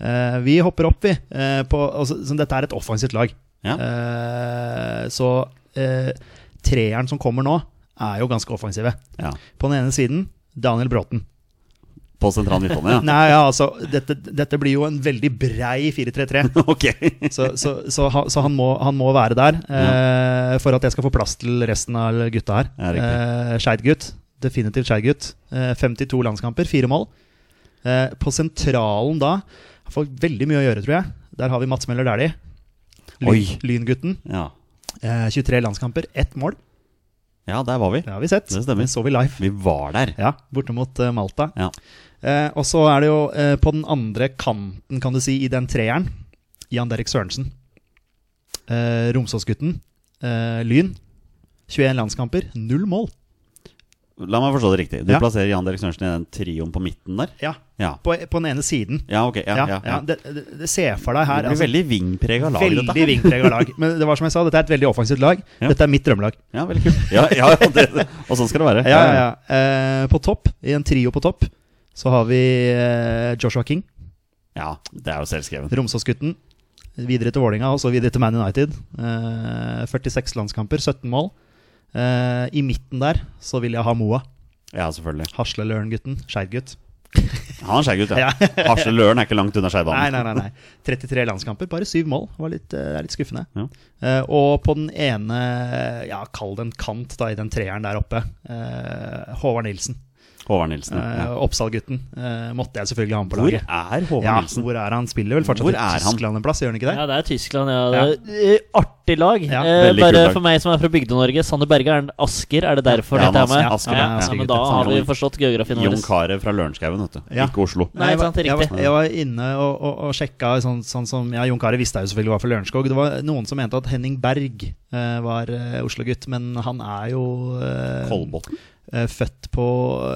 Uh, vi hopper opp, vi. Uh, på, altså, så dette er et offensivt lag. Ja. Så treeren som kommer nå, er jo ganske offensive. Ja. På den ene siden Daniel Bråten. På sentral midtbane, ja. Nei, ja, altså, dette, dette blir jo en veldig brei 4-3-3. okay. Så, så, så, ha- så han, må, han må være der eh, for at jeg skal få plass til resten av gutta her. Ja, eh, Skeid-gutt. Definitivt Skeid-gutt. Eh, 52 landskamper, fire mål. Eh, på sentralen da har fått veldig mye å gjøre, tror jeg. Der har vi Mats Møller Dæhlie. Lyn, Lyngutten. Ja. Eh, 23 landskamper, ett mål. ja, der var vi. Det har vi sett. Det stemmer. så vi live. Vi var der. Ja, borte mot eh, Malta. Ja. Eh, og så er det jo eh, på den andre kanten, kan du si, i den treeren, Jan Derek Sørensen. Eh, Romsåsgutten. Eh, Lyn. 21 landskamper, null mål. La meg forstå det riktig. Du Ja. plasserer Jan Derek Sørensen i den trioen på midten der? Ja, Ja. på, på den ene siden. Ja, ok. Ja, Ja, ja, ja. Det, det, det ser for deg her det blir altså, veldig vingprega lag, dette. Veldig vingprega lag. Men det var som jeg sa, dette er et veldig offensivt lag. Dette er mitt drømmelag. Ja, veldig kult. Ja, det. Og sånn skal det være. Ja, ja, ja. Eh, på topp, i en trio på topp, så har vi eh, Joshua King. Ja, det er jo selvskrevet. Romsåsgutten. Videre til Vålinga og så videre til Man United. Eh, 46 landskamper, 17 mål. Eh, I midten der så vil jeg ha Moa. Ja, selvfølgelig. Hasleløren-gutten. Skeid-gutt. Han er skeiv ja. Hasle Løren er ikke langt unna skeibanen. nei, nei, nei. 33 landskamper, bare syv mål. Det var litt, eh, er litt skuffende. Ja. Eh, og på den ene, ja, kall det en kant da, i den treeren der oppe, eh, Håvard Nilsen. Håvard Nilsen. Eh, Ja. Oppsal-gutten. Eh, måtte jeg selvfølgelig ha med på laget. Hvor er Håvard Ja, Nilsen? hvor er han? Spiller vel fortsatt Hvor i han? Tyskland en plass, gjør han ikke det? Ja, det er Tyskland, ja. Det er, eh, artig lag. Ja, eh, bare for meg som er fra Bygde-Norge. Sander Berge er en Asker. Er det derfor Ja, dette er med? Asker, ja, ja, ja, Asker, men da har vi forstått geografien Jon vår. Carew fra Lørenskauen, vet du. Ja. Ikke Oslo. Nei, jeg, var, sant, jeg, var, jeg var inne og, og, og sjekka sånn, sånn som Ja, Jon Carew visste jeg jo selvfølgelig var fra Lørenskog. Det var noen som mente at Henning Berg eh, var Oslo-gutt, men han er jo eh, Kolbotn? Eh, født på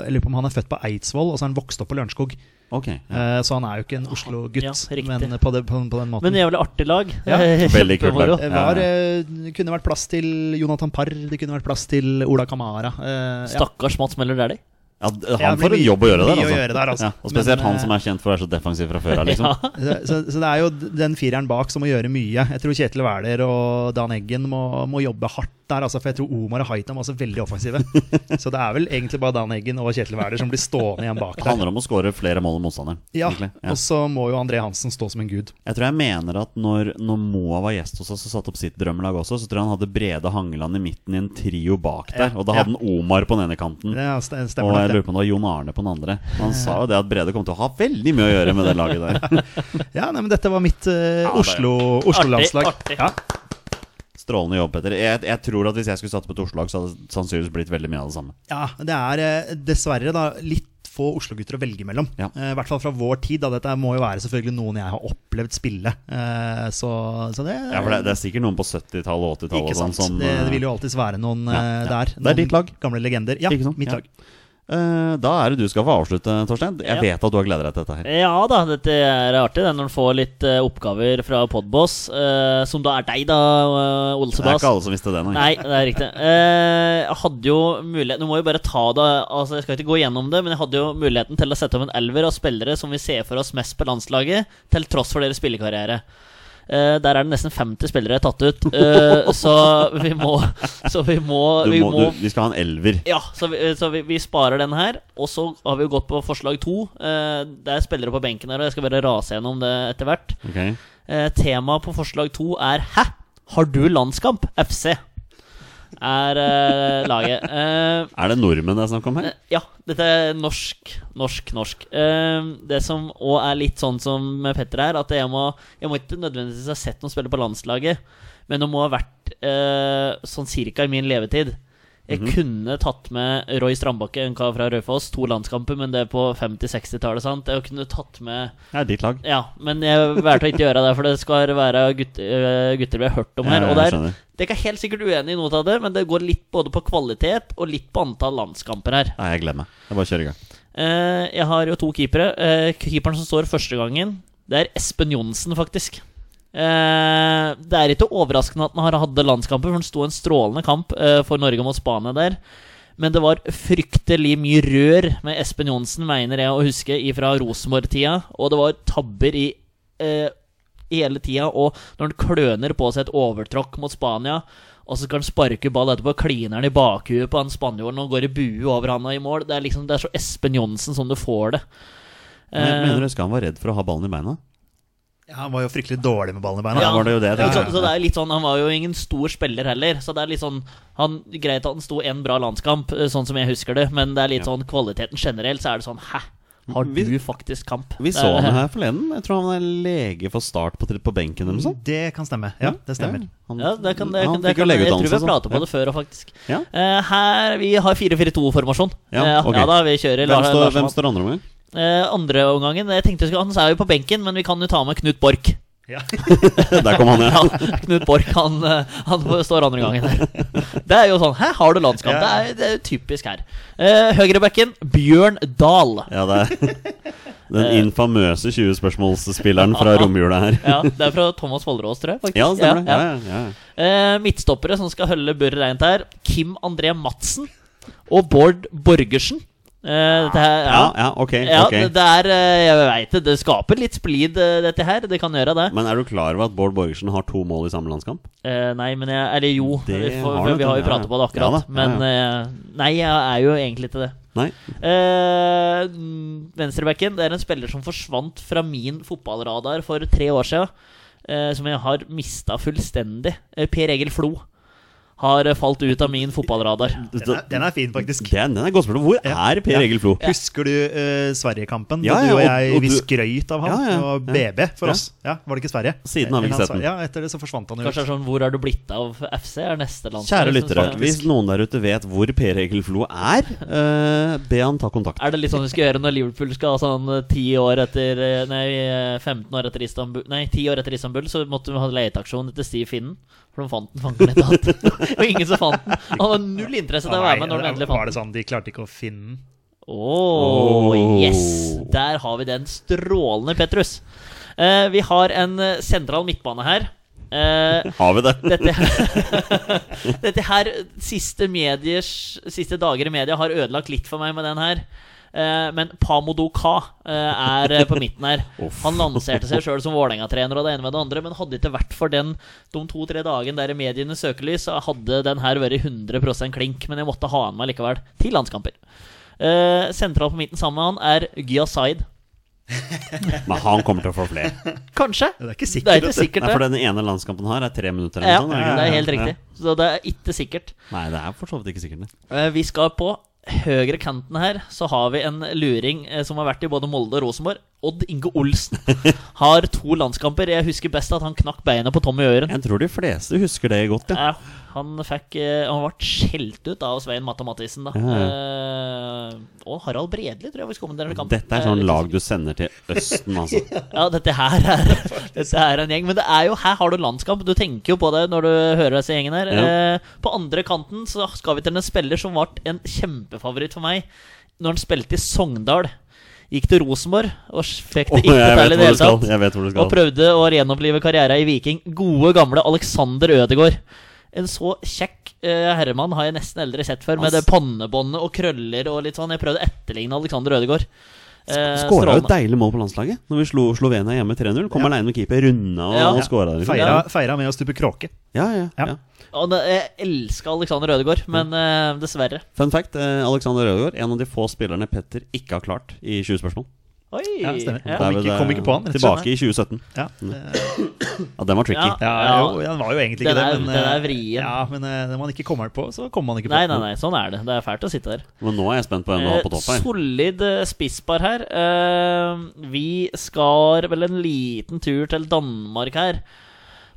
Jeg lurer på om han er født på Eidsvoll, og så er han vokst opp på Lørenskog. Okay, Ja. Eh, så han er jo ikke en Oslo-gutt, Ja, men på, det, på, på den måten. Men jævlig artig lag. Ja. Veldig kult lag. det var, eh, kunne vært plass til Jonathan Parr, det kunne vært plass til Ola Kamara. eh, ja. Stakkars Mats Møller Dæhlie. Ja, han får en jobb å gjøre der, altså. å gjøre der, altså. Ja, og spesielt Men, han som er kjent for å være så defensiv fra før av, liksom. Ja. Så, så, så det er jo den fireren bak som må gjøre mye. Jeg tror Kjetil Wæler og Dan Eggen må, må jobbe hardt der, altså, for jeg tror Omar og Haitam var også veldig offensive. så det er vel egentlig bare Dan Eggen og Kjetil Wæler som blir stående igjen bak der. Det handler om å skåre flere mål enn motstanderen. Ja. Ja. Og så må jo André Hansen stå som en gud. Jeg tror jeg mener at når, når Moa var gjest hos oss og satte opp sitt drømmelag også, så tror jeg han hadde Brede Hangeland i midten i en trio bak der. Ja, Og da hadde han Omar på den ene kanten. Det st- Og jeg lurer på om det var Jon Arne på den andre. Han sa jo det at Brede kom til å ha veldig mye å gjøre med det laget der. Ja, nei, men dette var mitt uh, Oslo-landslag. Oslo- Oslo-landslag. Artig, artig. ja. Strålende jobb, Petter. Jeg, jeg tror at hvis jeg skulle satt på et Oslo-lag, så hadde det sannsynligvis blitt veldig mye av det samme. ja, det er eh, dessverre da litt få Oslo-gutter å velge mellom. Ja. Eh, I hvert fall fra vår tid. Da. Dette må jo være selvfølgelig noen jeg har opplevd spille. Eh, så, så det, Ja, for det, det er sikkert noen på 70-tallet og 80-tallet Ikke sant. sånn sant. som det, det vil jo alltids være noen Ja, ja. der. Det er ditt lag. Gamle legender. Ja, mitt lag. Eh, Da er det du skal få avslutte, Torstein. Jeg Ja. vet at du har gleda deg til dette her. Ja da, dette er artig det, når en får litt eh, oppgaver fra Podboss, eh, som da er deg, da, uh, Det er ikke alle som visste det, nei. Nei, det er riktig. Eh, jeg hadde jo mulighet Nå må jo bare ta det Altså Jeg skal ikke gå gjennom det, men jeg hadde jo muligheten til å sette opp en elver av spillere som vi ser for oss mest på landslaget, til tross for deres spillekarriere. Eh, der er det nesten 50 spillere tatt ut, Uh, så vi må Så vi må, vi må, må du, vi skal ha en elver. ja, så, vi, så vi, vi sparer den her. Og så har vi jo gått på forslag to. Uh, det er spillere på benken her, og jeg skal bare rase gjennom det etter hvert. Okay. Temaet på forslag to er 'Hæ? Har du landskamp?' FC er uh, laget. Uh, Er det nordmenn det er snakk om her? ja, dette er norsk, norsk, norsk. Eh, det som òg er litt sånn som med Petter her, at jeg må, jeg må ikke nødvendigvis ha sett noen spille på landslaget, men det må ha vært sånn cirka i min levetid. Jeg kunne tatt med Roy Strandbakke, en kar fra Raufoss, to landskamper, men det er på 50-60-tallet. sant? Jeg kunne tatt med Det er ditt lag. Ja, men jeg valgte å ikke gjøre det, for det skal være gutter, eh, gutter vi har hørt om her. Ja, Og der, Dere det er helt sikkert uenig i noe av det, men det går litt både på kvalitet og litt på antall landskamper her. Nei, jeg gleder meg. Jeg bare kjører i gang. Eh, jeg har jo to keepere. Eh, keeperen som står første gangen, det er Espen Johnsen, faktisk. Eh, det er ikke overraskende at han har hatt landskamper, for han sto en strålende kamp eh, for Norge mot Spania der. Men det var fryktelig mye rør med Espen Johnsen, mener jeg å huske, fra Rosenborg-tida. Og det var tabber i eh, hele tida. Og når han kløner på seg et overtråkk mot Spania, og så skal han sparke ball etterpå, kliner han i bakhuet på han spanjolen og går i bue over han og i mål. Det er liksom, det er så Espen Johnsen som du får det. Men, mener du han var redd for å ha ballen i beina? Ja, han var jo fryktelig dårlig med ballen i beina. Ja, var det jo det Ja, så, så det er litt sånn Han var jo ingen stor spiller heller. Så det er litt sånn han, Greit at han sto en bra landskamp, eh, sånn som jeg husker det, men det er litt Ja. sånn kvaliteten generelt, så er det sånn Hæ? Har Vi- du faktisk kamp? Vi så han her forleden. Jeg tror han er lege for Start på, på benken eller noe sånt. Det kan stemme. Ja, det stemmer. Han, Ja, det kan, det, han det fikk jo kan, jeg tror vi har pratet på det før òg, faktisk. Ja. Uh, her, Vi har 4-4-2-formasjon. Ja, okay. ja da, vi kjører Hvem, står, hvem står andre omgang? Eh, andre omgangen Jeg tenkte Han er jo på benken, men vi kan jo ta med Knut Borch. Ja. Der kom han, ja. Ja, Knut Borch han, eh, han står andre gangen der. Det er jo sånn Hæ, har du landskamp? Ja. Det, er, det er typisk her. Eh, Høyrebacken Bjørn Dahl. ja det er den infamøse 20-spørsmålsspilleren fra romjula her. Ja, Det er fra Thomas Follerås, tror jeg. faktisk Ja, det stemmer det. Ja, Ja, ja. ja, ja. Eh, midtstoppere som skal holde Børre reint her. Kim André Madsen og Bård Borgersen. Dette her, ja, ja, ok. Ja, okay. det, det er eh, Jeg vet det. Det skaper litt splid, eh, dette her. Det kan gjøre det. Men er du klar over at Bård Borgersen har to mål i samme landskamp? Eh, nei, men jeg Eller jo, Det vi, for, har vi har jo pratet på det akkurat. Ja da, ja, Men nei, jeg er jo egentlig ikke det. Nei. Venstrebacken det er en spiller som forsvant fra min fotballradar for tre år siden. Eh, som jeg har mista fullstendig. Per Egil Flo har eh, falt ut av min fotballradar. Den er, den er fin, faktisk. Er, den er godt spørsmål. Hvor er Per Ja. Egil Flo? Husker du uh, Sverigekampen? Ja, da ja, du og jeg og vi skrøyt av han. Ja, ja, Det var. BB for Ja. oss. Ja, Var det ikke Sverige? Siden har vi ikke sett den. Ja, Etter det så forsvant han jo. Kanskje det er sånn Hvor er du blitt av FC? er neste land. Kjære lyttere, Som- hvis noen der ute vet hvor Per Egil Flo er, uh, be han ta kontakt. Er det litt sånn vi skal gjøre når Liverpool skal ha sånn ti år etter Nei, eh, 15 år etter Istanbul Nei, ti år etter Istanbul, så måtte vi ha leteaksjon etter Steve Finnen. For de fant den fanken litt hatt. og ingen som fant den. Han hadde null interesse til å være med når de endelig fant den. var det sånn, De klarte ikke å finne den. Åh, oh. yes! Der har vi den strålende Petrus. Eh, vi har en eh, sentral midtbane her. Eh, Har vi det? dette, dette her siste, mediers, siste dager i media har ødelagt litt for meg med den her. Eh, men Pamodo Ka eh, er eh, på midten her. Han lanserte seg sjøl som Vålerenga-trener og det ene med det andre, men hadde ikke vært for den de to-tre dagene der i medienes søkelys, så hadde den her vært 100% klink. Men jeg måtte ha han med likevel, til landskamper. Sentral på midten sammen med han er Gya Zaid. Men han kommer til å få flere. Kanskje. Det er ikke Det er sikkert. ikke sikkert det. Nei, for den ene landskampen her er tre minutter. Ja, sånn, det er helt riktig. Så det er ikke sikkert. Nei, det er for så vidt ikke sikkert. Vi skal på høyre kanten her, så har vi en luring eh, som har vært i både Molde og Rosenborg. Odd Inge Olsen har to landskamper. Jeg husker best at han knakk beinet på Tommy Øren. Jeg tror de fleste husker det godt, ja. Ja, han fikk eh, Han ble skjelt ut av Svein Matta Mathisen, da. Eh, og Harald Bredli, tror jeg vi skal kommentere kampen. Dette er sånn lag du sender til Østen, altså. Ja, dette her er Dette er en gjeng. Men det er jo her har du landskamp. Du tenker jo på det når du hører disse gjengene her. Ja. Eh, på andre kanten så skal vi til en spiller som ble en kjempefavoritt for meg når han spilte i Sogndal. Gikk til Rosenborg og fikk det ikke til i det hele tatt. jeg vet hvor du Og prøvde å gjenopplive karrieren i Viking. Gode, gamle Alexander Ødegaard. En så kjekk uh, herremann har jeg nesten aldri sett før, med det pannebåndet og krøller og litt sånn. Jeg prøvde å etterligne Alexander Ødegaard. Eh, Skåra jo et deilig mål på landslaget Når vi slo Slovenia hjemme 3-0. Kom Ja. alene med keeper, runda og, Ja. og skåra. Feira, feira med å stupe kråke. Ja, ja, Ja. ja. Og det, jeg elsker Alexander Ødegaard, men uh, dessverre. Fun fact, eh, Alexander Ødegaard, en av de få spillerne Petter ikke har klart i 20 spørsmål. Oi! Ja, stemmer. Ja. Kom ikke- kom ikke på han, Tilbake i 2017. Ja, det, Ja, den var tricky. Ja. ja, jo, den var jo egentlig ikke er- det. Men, den er eh, vrien. Ja, men når man ikke kommer på, så kommer man ikke på. Nei, nei, nei, sånn er det. Det er fælt å sitte der. Men nå er jeg spent på hvem du har på topp her. solid spisspar her. Eh, vi skal vel en liten tur til Danmark her.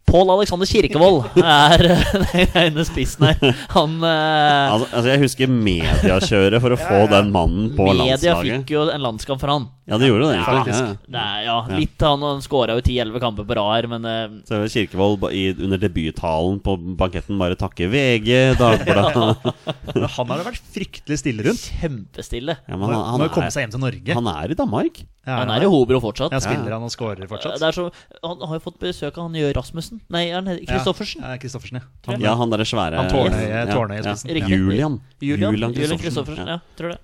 Pål Alexander Kirkevold er eh, den ene spissen her. Han eh, Altså, altså Jeg husker mediakjøret for å få den mannen på Media landslaget. fikk jo en landskamp for han. Ja, det gjorde det. Ja, egentlig. Ja. Er, ja, litt Han, han skåra jo 10-11 kamper på rad her, men eh, Så Kirkevold ba- i, under debuttalen på banketten bare takke VG, Dagbladet Men Han har det vært fryktelig stille rundt. kjempestille. ja, men Må han, må jo komme er, seg hjem til Norge. han er i Danmark. Ja, Han er i Hobro fortsatt. Ja, spiller han og scorer fortsatt? Det er så, han har jo fått besøk av han gjør Rasmussen. Nei, han heter Kristoffersen? Ja, Kristoffersen, ja. Han. Ja, han derre svære Han Tårnøye- i Tårnøye ja. ja. Julian. Julian, Julian Kristoffersen. Ja. tror det.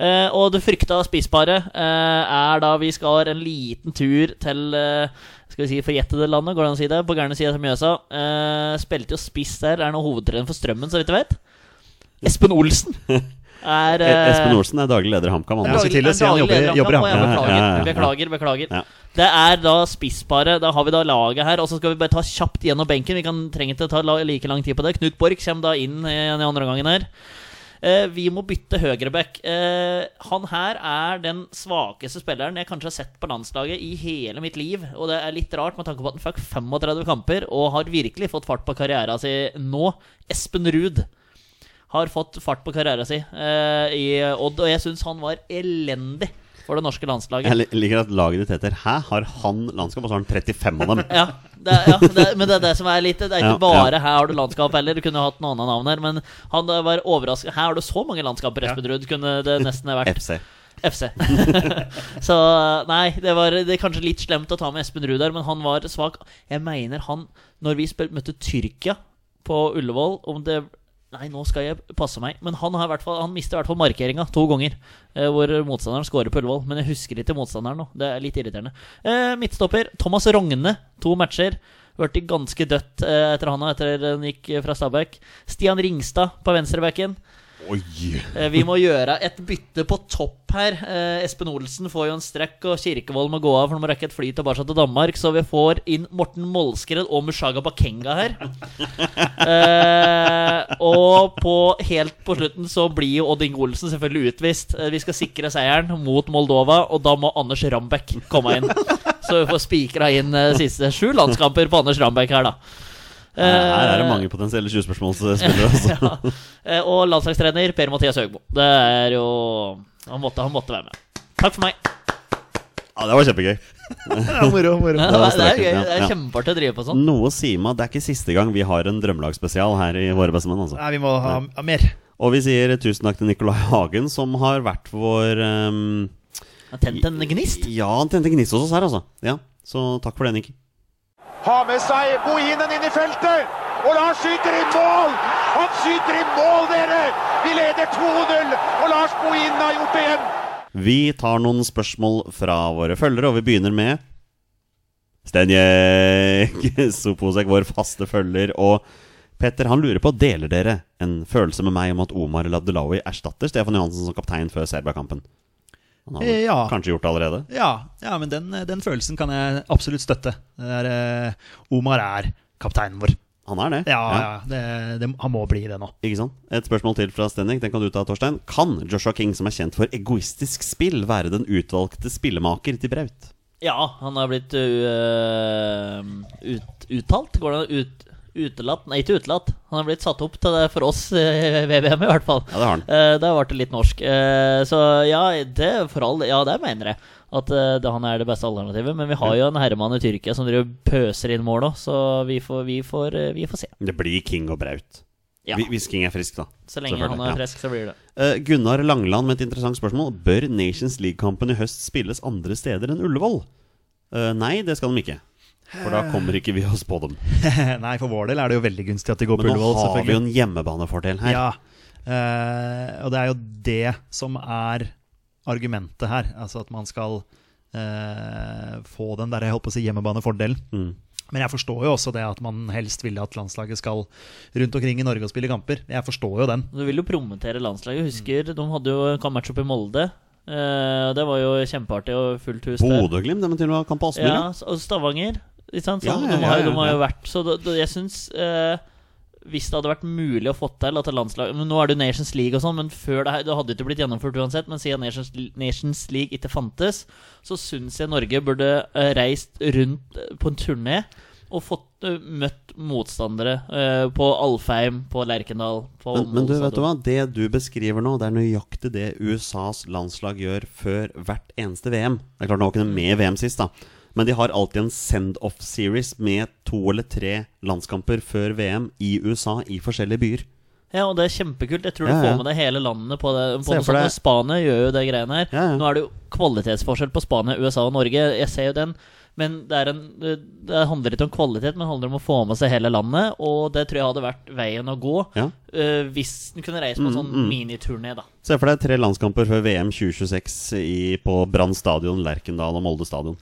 Uh, og det frykta spissparet uh, er da vi skal en liten tur til uh, Skal vi si forjettede landet, går det an å si det? På gærne sida av Mjøsa. Uh, spilte jo spiss der, er nå hovedtrener for Strømmen, så vidt jeg vet. Espen Olsen er E- eh, Espen Olsen er daglig leder i HamKam. Ja, si daglig jobber- leder jobber i Hamkam, og. Beklager, Ja, ja, beklager. beklager. Ja. Det er da spissparet. Da har vi da laget her. Og så skal vi bare ta kjapt gjennom benken. Vi kan trenge til å ta like lang tid på det. Knut Borch kommer da inn i i andre gangen her. Eh, vi må bytte høyreback. Eh, han her er den svakeste spilleren jeg kanskje har sett på landslaget i hele mitt liv. Og det er litt rart med tanke på at han fikk 35 kamper og har virkelig fått fart på karrieren sin nå. Espen Ruud har fått fart på karrieren sin eh, i Odd, og jeg syns han var elendig for det norske landslaget. Jeg liker at laget ditt heter Hæ, har han landskap? Og så har han 35 av dem. Ja, det, er- ja det, er- men det er det som er litt Det er ikke Ja, bare ja. her har du landskap heller. Du kunne hatt noen andre navn her. Men han var overrasket Her har du så mange landskaper, Espen Ruud. Kunne det nesten vært FC. FC. så nei, det var det er kanskje litt slemt å ta med Espen Ruud der, men han var svak. Jeg mener han Når vi spil, møtte Tyrkia på Ullevål om det Nei, nå skal jeg passe meg. Men han, har i hvert fall, han mister i hvert fall markeringa to ganger. Eh, hvor motstanderen scorer på Ullevål. Men jeg husker ikke motstanderen nå. Det er litt irriterende. Eh, midtstopper Thomas Rogne. To matcher. Hørte ganske dødt eh, etter han etter han gikk fra Stabæk. Stian Ringstad på venstrebacken. Eh, Vi må gjøre et bytte på topp her. Eh, Espen Olsen får jo en strekk, og Kirkevold må gå av, for han må rekke et fly tilbake til Danmark. Så vi får inn Morten Molskred og Mushaga Bakenga her. Eh, og på, helt på slutten så blir jo Odd Inge Olsen selvfølgelig utvist. Eh, vi skal sikre seieren mot Moldova, og da må Anders Rambekk komme inn. Så vi får spikra inn siste sju landskamper på Anders Rambekk her, da. Her er det mange potensielle 20-spørsmålsspillere. Altså. ja. Eh, Og landslagstrener Per-Mathias Høgmo. Det er jo han måtte, han måtte være med. Takk for meg. Ja, det var kjempegøy. Moro, moro. Ja, det var det, er gøy. Det er kjempeartig å drive på sånn. Noe sier meg at det er ikke siste gang vi har en drømmelagsspesial her i Våre bestemenn. Altså. Nei, vi må ha, ha mer. Og vi sier tusen takk til Nicolai Hagen, som har vært vår um, Han Tent en gnist. Ja, han tente gnist hos oss her, altså. Ja, Så takk for det, Nikki. Har med seg Bohinen inn i feltet. Og Lars skyter i mål! Han skyter i mål, dere! Vi leder 2-0, og Lars Bohinen har gjort det igjen. Vi tar noen spørsmål fra våre følgere, og vi begynner med Stenjek Soposek, vår faste følger. Og Petter han lurer på Deler dere en følelse med meg om at Omar Labdelawi erstatter Stefan Johansen som kaptein før Serbia-kampen. Han har Eh, Ja. kanskje gjort det allerede? Ja, ja men den, den følelsen kan jeg absolutt støtte. Det er, eh, Omar er kapteinen vår. Han er det? Ja, ja. Det, det, han må bli det nå. Ikke sant? Et spørsmål til fra Stenning. Den kan du ta, Torstein. Kan Joshua King, som er kjent for egoistisk spill, være den utvalgte spillemaker til Braut? Ja, han har blitt uh, ut, uttalt. Går det ut, utelatt? Nei, ikke utelatt. Han har blitt satt opp til det for oss i VBM, i hvert fall. Ja, det har han. Uh, har ble litt norsk. Eh, så ja, det for all Ja, det mener jeg. At eh, det, han er det beste alternativet. Men vi har jo en herremann i Tyrkia som driver pøser inn mål òg, så vi får, vi, får, eh, vi får se. Det blir King og Braut. Ja. Hvis King er frisk, da. Så lenge han er frisk, så blir det. Eh, Gunnar Langland med et interessant spørsmål. Bør Nations League-kampen i høst spilles andre steder enn Ullevål? Eh, nei, det skal de ikke. For da kommer ikke vi oss på dem. Nei, for vår del er det jo veldig gunstig at de går på Men nå har vi jo en hjemmebanefordel her. Ja, uh, og det er jo det som er argumentet her. Altså at man skal uh, få den der jeg holdt på å si hjemmebanefordelen. Mm. Men jeg forstår jo også det at man helst vil at landslaget skal rundt omkring i Norge og spille kamper. Jeg forstår jo den. Du vil jo promotere landslaget. Husker de hadde jo en match opp i Molde. Eh, det var jo kjempeartig og fullt hus. Bodø-Glimt, det må til og med kamp på Aspmyr. Ja, Ja. og Stavanger. Ikke sant? Så Ja, ja, de, har, de har jo vært Så de, de, jeg syns eh, Hvis det hadde vært mulig å få til at landslag Men Nå er det Nations League og sånn, men før det, her- det hadde ikke blitt gjennomført uansett. Men siden Nations, Nations League ikke fantes, så syns jeg Norge burde eh, reist rundt eh, på en turné og fått eh, møtt motstandere eh, på Alfheim, på Lerkendal på Men, men du, vet du hva? Det du beskriver nå, det er nøyaktig det USAs landslag gjør før hvert eneste VM. Det er klart Nå var ikke det med VM sist, da. Men de har alltid en send-off-series med to eller tre landskamper før VM i USA i forskjellige byer. Ja, og det er kjempekult. Jeg tror du Ja, ja. får med deg hele landet på det. På noe sånt. Spania gjør jo det greiene her. Ja. Nå er det jo kvalitetsforskjell på Spania, USA og Norge. Jeg ser jo den. Men det, en, det handler ikke om kvalitet, men det handler om å få med seg hele landet. Og det tror jeg hadde vært veien å gå eh, hvis en kunne reise på en sånn miniturné, da. Se for deg tre landskamper før VM 2026 i, på Brann stadion, Lerkendal og Molde stadion.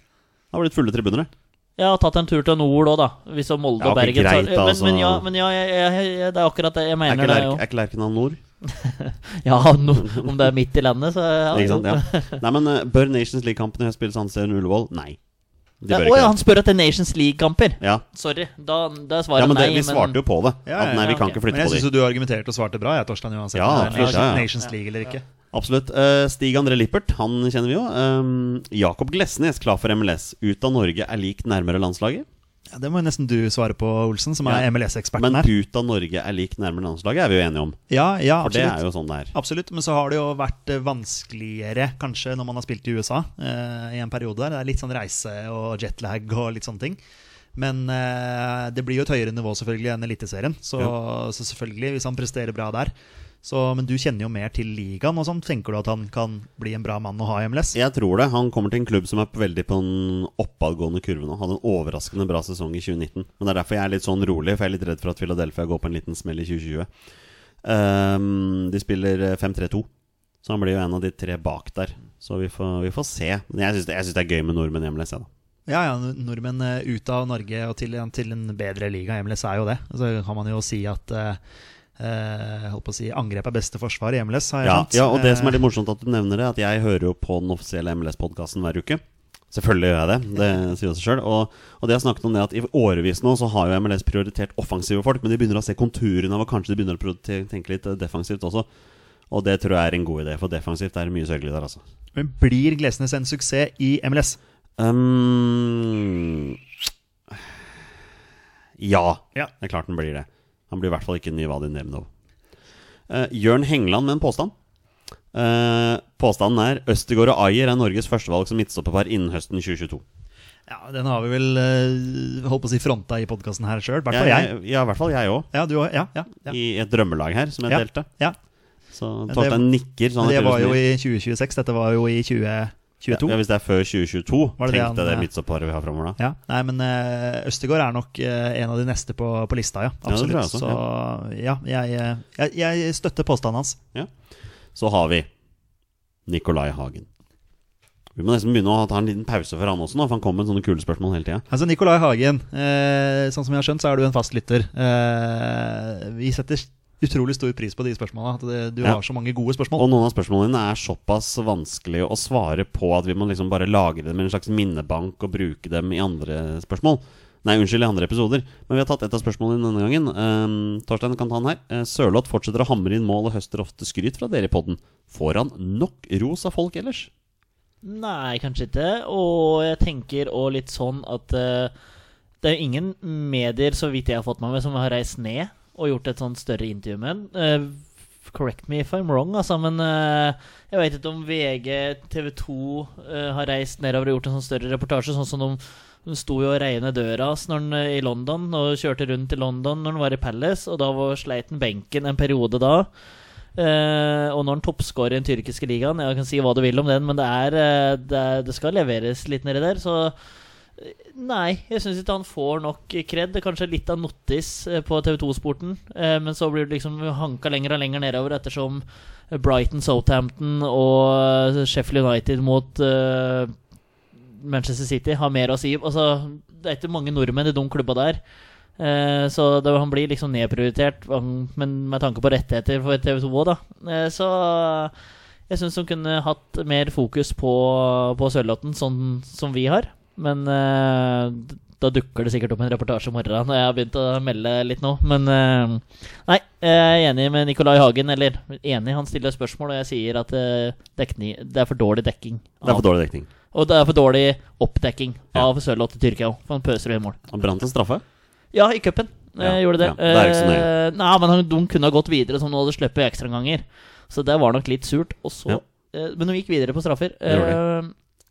Det har blitt fulle tribuner, det. Jeg har tatt en tur til nord òg, da. Hvis er Molde og Bergen. greit, så, men, altså. men ja, men ja jeg, jeg, jeg, det er akkurat det jeg Er mener. ikke, det Lerk, er ikke Lerkendal nord? Ja, no, om det er midt i landet, så ja. Ikke sant? Ja. Nei, men uh, Bør Nations League-kampen i høst spilles andre steder enn Ullevål? Nei. De Ja, bør å, ja, det. han spør etter Nations League-kamper. Ja. Sorry. Da, da er svaret ja, men det, nei. vi svarte jo på det. Ja, At nei, vi kan ikke Men flytte jeg på syns de. du argumenterte og svarte bra, jeg, Torstein uansett. Ja, om er absolutt, ja, ja. Nations League eller ikke. Absolutt. Eh, Stig André Lippert, han kjenner vi jo. Um, Jakob Glesnes, klar for MLS. Ut av Norge er lik nærmere landslaget. Ja, det må jo nesten du svare på, Olsen, som er Ja. MLS-eksperten her. Men ut av Norge er lik nærmere landslaget, er vi jo enige om. Ja, ja, For det er jo sånn det er. Absolutt, men så har det jo vært eh, vanskeligere kanskje når man har spilt i USA eh, i en periode der. Det er litt sånn reise og jetlag og litt sånne ting. Men eh, det blir jo et høyere nivå selvfølgelig enn Eliteserien. Så, så selvfølgelig, hvis han presterer bra der. Så, men du kjenner jo mer til ligaen og sånn. Tenker du at han kan bli en bra mann å ha i MLS? Jeg tror det. Han kommer til en klubb som er veldig på en oppadgående kurve nå. Hadde en overraskende bra sesong i 2019. Men det er derfor jeg er litt sånn rolig, for jeg er litt redd for at Philadelphia går på en liten smell i 2020. Um, de spiller eh, 5-3-2, så han blir jo en av de tre bak der. Så vi får, vi får se. Men jeg syns det, det er gøy med nordmenn i MLS. Jeg, da. Ja, ja, nordmenn eh, ut av Norge og til, til en bedre liga. MLS er jo det. Så kan man jo si at eh, eh, holdt på å si angrep er beste forsvar i MLS, har jeg Ja, skjønt. ja, og det som er Eh, litt morsomt at du nevner det, at jeg hører jo på den offisielle MLS-podkasten hver uke. Selvfølgelig gjør jeg det, det sier seg sjøl. Og, og det jeg snakket om det at i årevis nå så har jo MLS prioritert offensive folk, men de begynner å se konturene av og kanskje de begynner å tenke litt eh, defensivt også. Og det tror jeg er en god idé, for defensivt er det mye sørgelig der, altså. Men blir Glesnes en suksess i MLS? Um, ja, Ja. det er klart den blir det. Han blir i hvert fall ikke Vadim Nemnov. Uh, Jørn Hengeland med en påstand. Uh, påstanden er Østegård og Ayer er Norges førstevalg som midtstopperpar innen høsten 2022. Ja, Den har vi vel uh, holdt på å si fronta i podkasten her sjøl. Ja, jeg. ja, i hvert fall jeg òg. Ja. Ja, ja, ja. I et drømmelag her, som jeg delte. ja. Så Torstein nikker. Det var jo i 2026. Dette var jo i 2022. ja, Hvis det er før 2022, Var det det tenk deg det, det eh, midtstopparet vi har framover da. Ja, nei, men uh, Østegård er nok eh, en av de neste på, på lista, ja. Ja, Absolutt. Ja, også, så ja, jeg, eh, jeg, jeg støtter påstanden hans. Så har vi Nicolai Hagen. Vi må nesten begynne å ta en liten pause for han også, nå, for han kommer med sånne kule spørsmål hele tida. Altså, Nicolai Hagen, eh, sånn som jeg har skjønt, så er du en fast lytter. Eh, vi setter utrolig stor pris på de. At det, du Ja. har så mange gode spørsmål. Og noen av spørsmålene dine er såpass vanskelig å svare på at vi må liksom bare lagre dem i en slags minnebank og bruke dem i andre spørsmål. Nei, unnskyld, i andre episoder. Men vi har tatt et av spørsmålene denne gangen. Um, Torstein kan ta den her. Uh, Sørloth fortsetter å hamre inn mål og høster ofte skryt fra dere i podden. Får han nok ros av folk ellers? Nei, kanskje ikke. Og jeg tenker òg litt sånn at uh, det er ingen medier, så vidt jeg har fått meg med, som har reist ned og gjort et sånt større intervju med den. Uh, correct me if I'm wrong, altså, men uh, jeg vet ikke om VG, TV 2 eh, har reist nedover og gjort en sånn større reportasje, sånn som de, hun sto jo og regnet døra hans i London og kjørte rundt i London når han var i Palace, og da var, sleit han benken en periode da. Eh, og når han toppscorer i den tyrkiske ligaen Jeg kan si hva du vil om den, men det, er, det, det skal leveres litt nedi der. Så nei, jeg syns ikke han får nok kred. Kanskje litt av notis eh, på TV2-sporten, eh, men så blir det liksom hanka lenger og lenger nedover ettersom Brighton, Southampton og eh, Sheffield United mot Manchester City har mer å si. Altså, det er ikke mange nordmenn i de klubba der. Så det, han blir liksom nedprioritert, men med tanke på rettigheter for TV2 òg, da. Så jeg syns de kunne hatt mer fokus på, på Sørlotten, sånn som vi har. Men uh, da dukker det sikkert opp en reportasje i morgen når jeg har begynt å melde litt nå. Men uh, nei, jeg er enig med Nicolai Hagen. Eller enig, han stiller spørsmål, og jeg sier at uh, dekning, det er for dårlig dekking. Det er for dårlig dekning. Og det er for dårlig oppdekking Ja. av Sørloth i Tyrkia òg, for han pøser i mål. Han brant en straffe. Ja, i cupen Ja, eh, gjorde det. ja, det er ikke så nøye. Eh, nei, men han, de kunne ha gått videre som nå hadde sluppet ekstraomganger. Så det var nok litt surt. Og så, eh, men de gikk videre på straffer. Eh,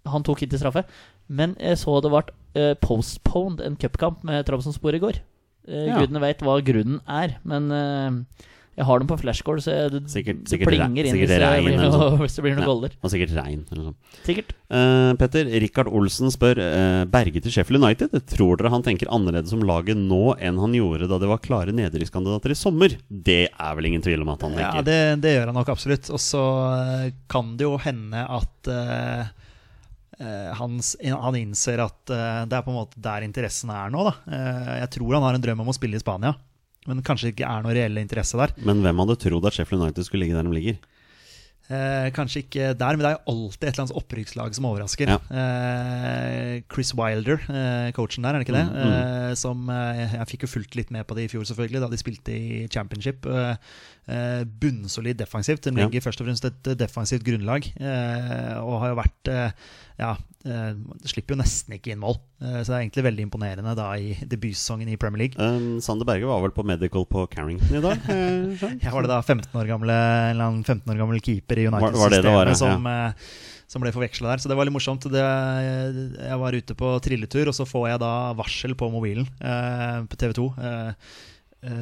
han tok ikke straffe. Men jeg så det ble eh, postponed en cupkamp med Trabzonspor i går. Eh, Ja. Gudene vet hva grunnen er, men eh, jeg har dem på flashcore, så jeg, det, Sikkert- det sikkert plinger inn hvis, det regn blir eller noe, noe hvis det blir noen Ja. goller. Og sikkert regn. Eller noe. Sikkert. Uh, Petter, Rikard Olsen spør uh, Berge til Sheffield United. Tror dere han tenker annerledes om laget nå enn han gjorde da det var klare nedrykkskandidater i sommer? Det er vel ingen tvil om at han Ja, tenker. det, det gjør han nok absolutt. Og så kan det jo hende at eh, eh, hans, han innser at eh, det er på en måte der interessen er nå. Da. Eh, jeg tror han har en drøm om å spille i Spania, men kanskje ikke er noe reelle interesse der. Men hvem hadde trodd at Sheffield United skulle ligge der de ligger? Eh, kanskje ikke der, men det er jo alltid et eller annet opprykkslag som overrasker. Ja. Eh, Chris Wilder, eh, coachen der, er det ikke det? Mm, mm. Eh, som eh, Jeg fikk jo fulgt litt med på det i fjor, selvfølgelig, da de spilte i championship. Eh, bunnsolid defensivt. De Ja. først og fremst et defensivt grunnlag. Eh, og har jo vært Ja, slipper jo nesten ikke inn mål. Eh, så det er egentlig veldig imponerende da i debutsesongen i Premier League. Um, Sander Berge var vel på medical på Carrington i dag? eh. Ja, var det da 15 år gamle, en eller annen 15 år gammel keeper i United-systemet ja. som, eh, som ble forveksla der. Så det var litt morsomt. Det, jeg var ute på trilletur, og så får jeg da varsel på mobilen eh, på TV 2. Eh,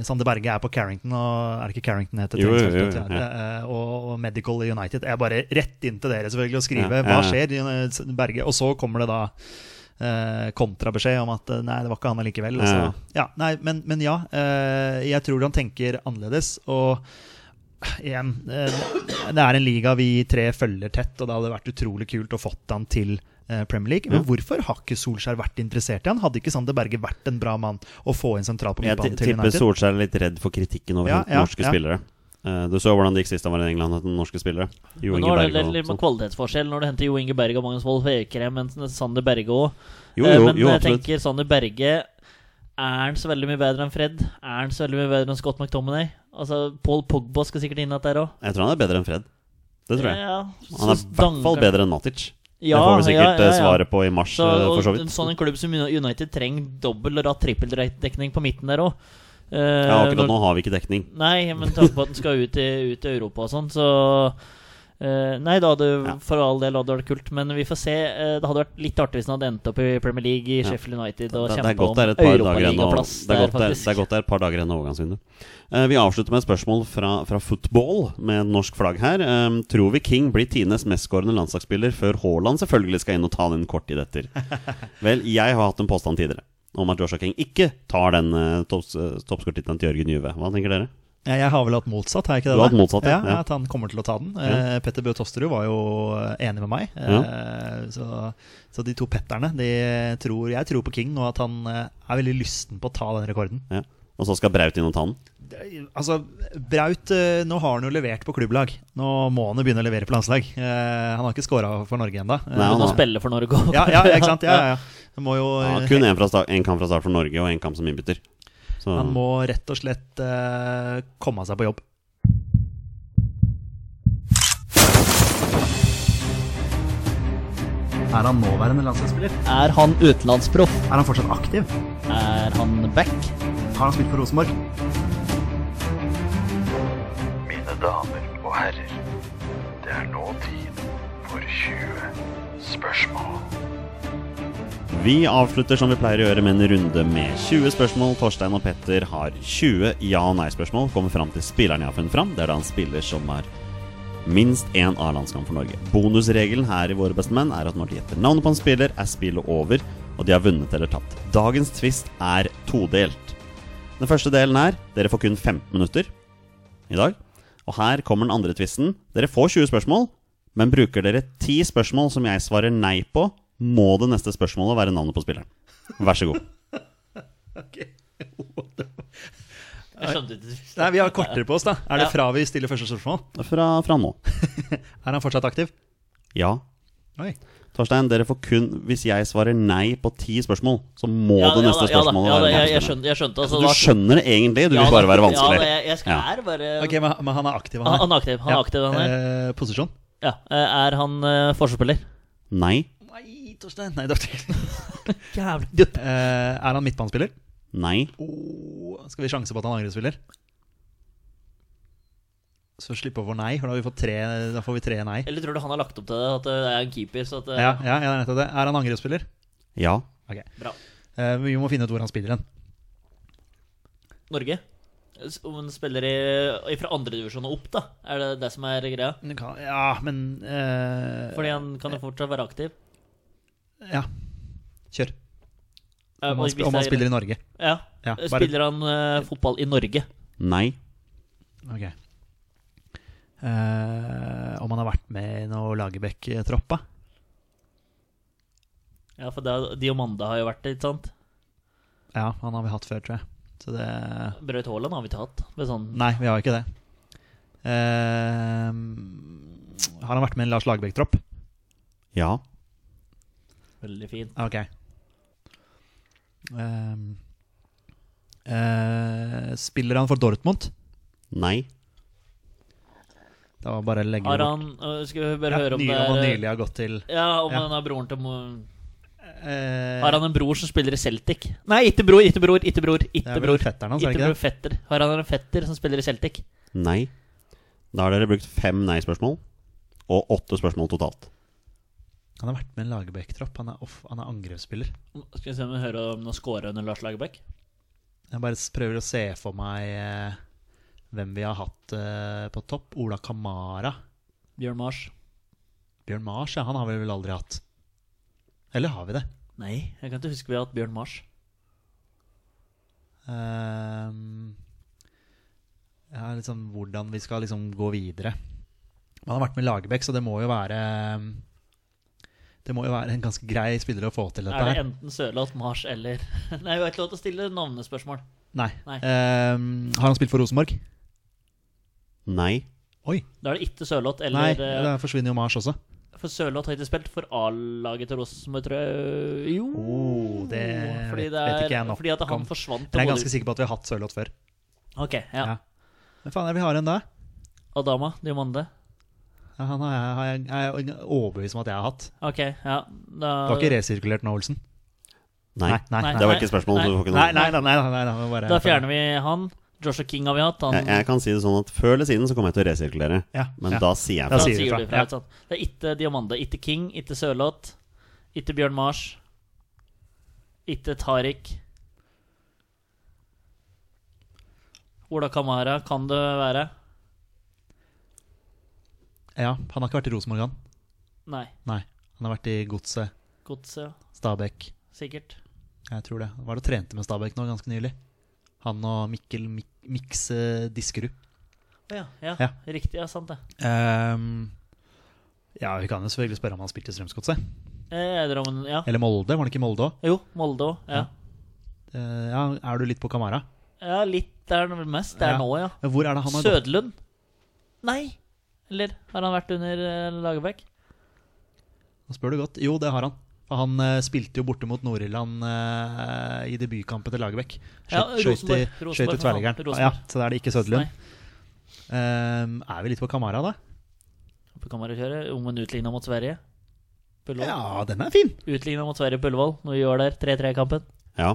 Sander Berge er på Carrington, og er det ikke Carrington heter Jo, jo, jo, ja. Og, og Medical United. Jeg er bare rett inn til dere selvfølgelig og skriver Ja, hva skjer, Berge? Og så kommer det da eh, kontrabeskjed om at eh, nei, det var ikke han allikevel. Altså. Ja. ja, nei, men, men ja, eh, jeg tror han tenker annerledes. Og igjen, eh, det er en liga vi tre følger tett, og det hadde vært utrolig kult å fått han til eh, Premier League. Men Ja. hvorfor har ikke Solskjær vært interessert i han? Hadde ikke Sander Berge vært en bra mann å få inn sentralt på midtbanen ti- Jeg tipper Solskjær er litt redd for kritikken over Ja, ja, norske spillere. Eh, du så hvordan det gikk sist han var i England, etter norske spillere. Jo Inge Berge. nå er det litt med kvalitetsforskjell når du henter Jo Inge Berge og Magnus Wolff Høyekrem, mens Sander Berge òg. Jo, jo, men jo, jeg tenker Sander Berge Er han så veldig mye bedre enn Fred? Er han så veldig mye bedre enn Scott McTominay? Altså, Paul Pogba skal sikkert inn at der òg. Jeg tror han er bedre enn Fred. Det tror jeg. Ja, Han er i hvert fall bedre enn Matic. Ja, det får vi sikkert ja, ja, eh, ja. svaret på i mars, Så, eh, for så en vidt. sånn en klubb som United trenger dobbel og trippeldekning på midten der òg. Ja, akkurat nå har vi ikke dekning. Nei, men tanke på at den skal ut i, ut i Europa og sånn, så uh, Nei, det hadde Ja. for all del hadde vært kult, men vi får se. Uh, det hadde vært litt artig hvis han hadde endt opp i Premier League i Ja. Sheffield United og Det, er kjempa godt om det er et par dager igjen. europaligaplass Det det det er godt det er et par dager igjen av overgangsvinduet. Eh, vi avslutter med et spørsmål fra, fra football med norsk flagg her. Um, tror vi King blir tidenes mestskårende landslagsspiller før Haaland selvfølgelig skal inn og ta den kort tid etter? Vel, jeg har hatt en påstand tidligere om at Joshua King ikke tar den uh, toppskårertittelen til Jørgen Juve. Hva tenker dere? Ja, jeg har vel hatt motsatt, har jeg ikke det? Du har hatt motsatt, ja. ja. Ja. At han kommer til å ta den. Ja. Eh, Petter Bøe Tosterud var jo enig med meg. Eh, så, så de to Petterne de tror, Jeg tror på King, og at han eh, er veldig lysten på å ta den rekorden. Ja. Og så skal Braut inn og ta den? Altså, Braut eh, Nå har han jo levert på klubblag. Nå må han jo begynne å levere på landslag. Eh, han har ikke scora for Norge ennå. Nei, han må spille for Norge òg. ja, ja, ikke sant? Ja, ja, Det må jo, Ja, kun én en kamp fra start for Norge og én kamp som innbytter. Så han må rett og slett uh, komme seg på jobb. Er han nåværende landslagsspiller? Er han utenlandsproff? Er han fortsatt aktiv? Er han back? Har han spilt for Rosenborg? Mine damer og herrer, det er nå tid for 20 spørsmål. Vi avslutter som vi pleier å gjøre med en runde med 20 spørsmål. Torstein og Petter har 20 ja- og nei-spørsmål. Kommer fram til spilleren jeg har funnet fram. Det er da en spiller som har minst én A-landskamp for Norge. Bonusregelen her i Våre bestemenn er at når de gjetter navnet på en spiller, er spillet over, og de har vunnet eller tapt. Dagens twist er todelt. Den første delen er dere får kun 15 minutter i dag. Og her kommer den andre tvisten. Dere får 20 spørsmål, men bruker dere 10 spørsmål som jeg svarer nei på, må det neste spørsmålet være navnet på spilleren. Vær så god. Jeg Nei, Vi har kortere på oss, da. Er det fra vi stiller første spørsmål? Fra, fra nå. Er han fortsatt aktiv? Ja. Oi. Torstein, dere får kun Hvis jeg svarer nei på ti spørsmål, så må Ja, det ja neste spørsmål ja spørsmålet ja være jeg, jeg, skjønte, jeg skjønte altså, Du skjønner det egentlig, du Ja vil bare være vanskelig. Ja, jeg, jeg skal Ja. bare Ok, men, men han er aktiv, han, han han er. er aktiv, han er aktiv, han er. Eh, posisjon? Ja. eh, Er han uh, forsvarsspiller? Nei. Nei, Torstein. Nei, det var. Jævlig dupp. Eh, er han midtbanespiller? Nei. Oh, skal vi sjanse på at han er angrepsspiller? Så slippe over nei, for da, har vi fått tre, da får vi tre nei. Eller tror du han har lagt opp til det? At det er en keeper? Så at, eh, Ja, ja, ja, det er nettopp det. Er han angrepsspiller? Ja. Ok. Bra. Eh, vi må finne ut hvor han spiller hen. Norge? Om han spiller i, fra andredivisjon og opp, da? Er det det som er greia? Kan- Ja, men eh, Fordi han kan jo fortsatt være aktiv. Ja. Kjør. Eh, Om han, om han er- spiller i Norge. Ja. Ja, bare- Spiller han uh, fotball i Norge? Nei. Ok. Uh, om han har vært med i noe Lagerbäck-troppa? Ja, for det, er- har jo vært det, ikke sant? Ja, han har vi hatt før, tror jeg. Så det Braut Haaland har vi ikke hatt. Med sånn Nei, vi har ikke det. Uh, har han vært med i en Lars Lagerbäck-tropp? Ja. Veldig fin. Ok. Um, uh, spiller han for Dortmund? Nei. Det var bare å legge Har han øh, Skal vi bare Ja, høre om det om han er nylig har gått til Ja, om Ja. han er broren til eh, Har han en bror som spiller i Celtic? Nei, ikke bror, ikke bror, ikke bror. Ikke bror. fetteren er ikke bror, fetter. Har han en fetter som spiller i Celtic? Nei. Da har dere brukt fem nei-spørsmål, og åtte spørsmål totalt. Han har vært med i en Lagerbäck-tropp. Han, er off- han er angrepsspiller. Skal vi se om vi hører om noen scorer under Lars Lagerbäck? Jeg bare prøver å se for meg eh, hvem vi har hatt eh, på topp. Ola Kamara. Bjørn Mars? Bjørn Mars, ja, han har vi vel aldri hatt. Eller har vi det? Nei, jeg kan ikke huske vi har hatt Bjørn Mars. Um, ja, liksom, hvordan vi skal liksom gå videre. Han har vært med Lagerbäck, så det må jo være Det må jo være en ganske grei spiller å få til dette her. Er det enten Sørloth, Mars eller Nei, vi har ikke lov til å stille navnespørsmål. Nei. Nei. Um, har han spilt for Rosenborg? Nei. Oi. Da er det ikke Sørloth eller Nei, da forsvinner jo Mars også. For Sørloth har ikke spilt for A-laget til Rosenborg, tror jeg. Jo. Oh, det fordi, vet- er, vet ikke jeg nok fordi at han om. forsvant. Men jeg er ganske sikker på at vi har hatt Sørloth før. Ok, ja. Ja. Men faen er det vi har en da? Adama Diomande. Han har jeg, har jeg, er overbevist om at jeg har hatt. Ok, ja. Da, Du har ikke resirkulert nå, Olsen? Nei. nei, Nei. Det var ikke spørsmål. så ikke Nei, nei, nei, nei, nei, nei, nei bare, da fjerner vi han. Joshua King har vi hatt. Han, Jeg, jeg kan si det sånn at Før eller siden så kommer jeg til å resirkulere. Ja, Men ja. da sier jeg fra. Da sier fra, fra. sant? Det er ikke Diamande, ikke King, ikke Sørloth, ikke Bjørn Mars, ikke Tariq. Ola Kamara kan det være? Ja, han har ikke vært i Rosenborg, han. Nei. Nei. Han har vært i Godset, Godset, Stabæk. sikkert. Jeg tror det. Var det trente med Stabæk nå ganske nylig? Han og Mikkel Mik Mikse Diskerud. Ja, ja, Ja. riktig. Ja, sant det. Um, ja, vi kan jo selvfølgelig spørre om han spilte i Strømsgodset. Eh, ja. Eller Molde, var det ikke Molde òg? Jo, Molde òg. Ja. ja, er du litt på Kamara? ja, litt der det mest. Der Ja. nå, ja. Ja, Hvor er det han har gått? Sødlund? Nei. Eller har han vært under uh, Lagerbäck? Nå spør du godt. Jo, det har han. For han uh, spilte jo borte mot Nord-Irland uh, i debutkampen til Lagerbäck. Ja, Skjøt- skjøt i-. Ja, så da er det ikke Søderlund. Nei. Ehm, er vi litt på Kamara, da? På kameratkjøret. Om en utligna mot Sverige. På Ja, den er fin! Utligna mot Sverige på Ullevål når vi gjør der 3-3-kampen. Ja.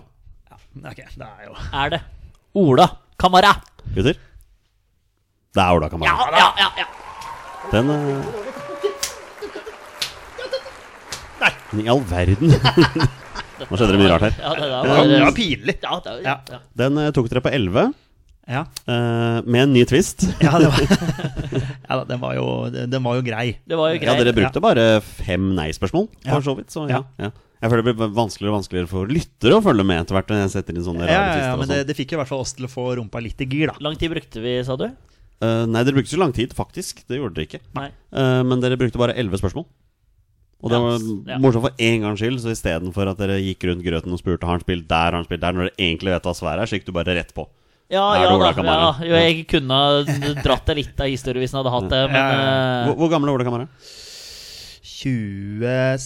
Ok, det er jo Er det Ola Kamara? Gutter? Det er Ola Kamara. Ja, ja, ja! ja. Den eh, I all verden! Nå skjedde det mye rart her. Ja, det, var, Det var, pinlig! ja, det, var, ja. Den tok dere på 11, Ja, Uh, med en ny twist. ja, det var, ja da, den, var jo, den var jo grei. Det var jo Ja, dere brukte bare fem nei-spørsmål, for så vidt. Så ja, Ja. ja. Jeg føler det blir vanskeligere og vanskeligere for lyttere å følge med etter hvert. Når jeg setter inn sånne Ja, rare ja, ja, ja, men det, sånn. det fikk jo i hvert fall oss til å få rumpa litt i gir, da. Lang tid brukte vi, sa du? Eh, nei, dere brukte så lang tid, faktisk. Det gjorde dere ikke. Nei. Eh, men dere brukte bare elleve spørsmål. Og det var ja. morsomt for én gangs skyld, så istedenfor at dere gikk rundt grøten og spurte har han spilt der, har han spilt der, når dere egentlig vet hva svaret er, så gikk du bare rett på. Ja, ja, da, ja, jo, jeg kunne dratt det litt av historien hvis han hadde hatt det, men Ja, ja, Hvor, hvor gammel er Ola Kamara? 26. eh,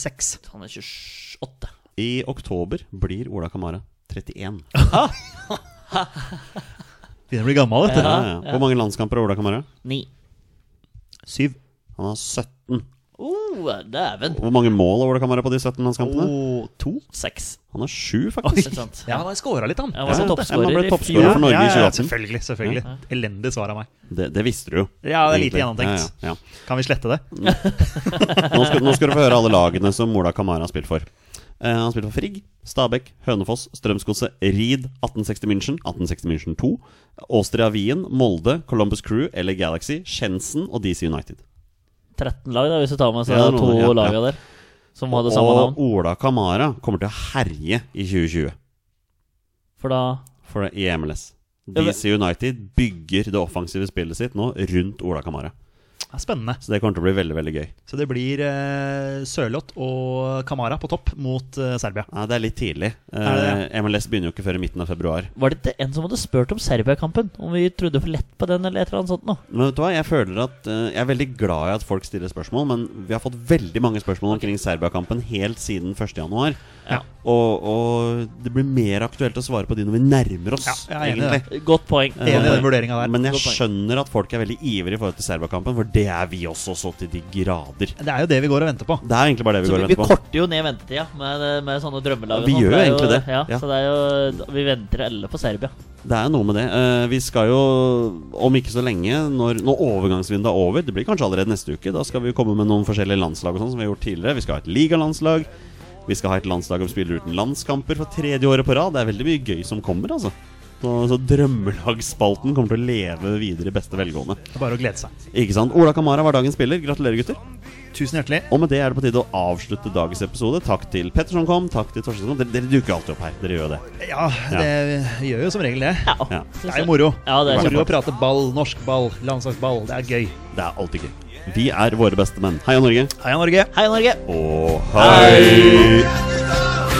han er 28. I oktober blir Ola Kamara 31. Begynner å bli gammel, dette. Ja, ja. Hvor mange landskamper har Ola Kamara? 9. Syv. Han har 17. Oh, dæven. Hvor mange mål har Ola Kamara på de 17 landskampene? Oh, to. 6. Han har sju, faktisk. Ja, han har scora litt, han. Ja, han, Ja, han ble toppskårer for Norge i ja, ja, 2018. selvfølgelig. selvfølgelig Elendig svar av meg. Det, det visste du jo. Ja, det er lite gjennomtenkt. Ja, ja, Kan vi slette det? Nå, skal, nå skal du få høre alle lagene som Ola Kamara har spilt for. Eh, han spilte for Frigg, Stabekk, Hønefoss, Strømsgodset, Reed, 1860 München, 1860 München 2, Austria Wien, Molde, Columbus Crew, eller Galaxy, Schensen og DC United. 13 lag, da, hvis du tar med seg Ja, to ja, ja. laga der. Som hadde samme og navn. Ola Kamara kommer til å herje i 2020 For da for i MLS. DC United bygger det offensive spillet sitt nå rundt Ola Kamara. Det er spennende. Så det kommer til å bli veldig veldig gøy. Så det blir eh, Sørloth og Kamara på topp mot eh, Serbia. Ja, det er litt tidlig. Er det Eh, MLS begynner jo ikke før i midten av februar. Var det ikke en som hadde spurt om Serbia-kampen? Om vi trodde for lett på den, eller et eller annet sånt noe? Men vet du hva, jeg føler at eh, Jeg er veldig glad i at folk stiller spørsmål, men vi har fått veldig mange spørsmål omkring Serbia-kampen helt siden 1.1. Ja. Og, og det blir mer aktuelt å svare på de når vi nærmer oss, Ja, jeg er enig i egentlig. Godt poeng. Eh, Enig i den vurderinga der. Men jeg Godt poeng. skjønner at folk er veldig ivrige i forhold til Serbia-kampen, for det er vi også så til de grader. Det er jo det vi går og venter på. Det er egentlig bare det vi Så går vi, og vi venter på. korter jo ned ventetida med, med sånne drømmelag. Vi gjør er egentlig jo, det, Ja, ja. Så det er jo Vi venter alle på Serbia. Det er noe med det. Uh, vi skal jo, om ikke så lenge, når, når overgangsvinduet er over Det blir kanskje allerede neste uke. Da skal vi komme med noen forskjellige landslag og sånn som vi har gjort tidligere. Vi skal ha et ligalandslag. Vi skal ha et landslag som spiller uten landskamper for tredje året på rad. Det er veldig mye gøy som kommer, altså. Så, så drømmelagsspalten kommer til å leve videre i beste velgående. Det er bare å glede seg. Ikke sant? Ola Kamara var dagens spiller. Gratulerer, gutter. Tusen hjertelig. Og med det er det på tide å avslutte dagens episode. Takk til Petter som kom, takk til Torstein som kom. Dere, dere dukker alltid opp her. Dere gjør jo det. Ja, det gjør jo som regel det. Ja, Ja. Det er jo moro. Ja, det er moro å prate ball, norsk ball, landslagsball. Det er gøy. Det er alltid gøy. Vi er våre beste menn. Heia Norge. Heia Norge! Hei, Norge! Og hei! hei!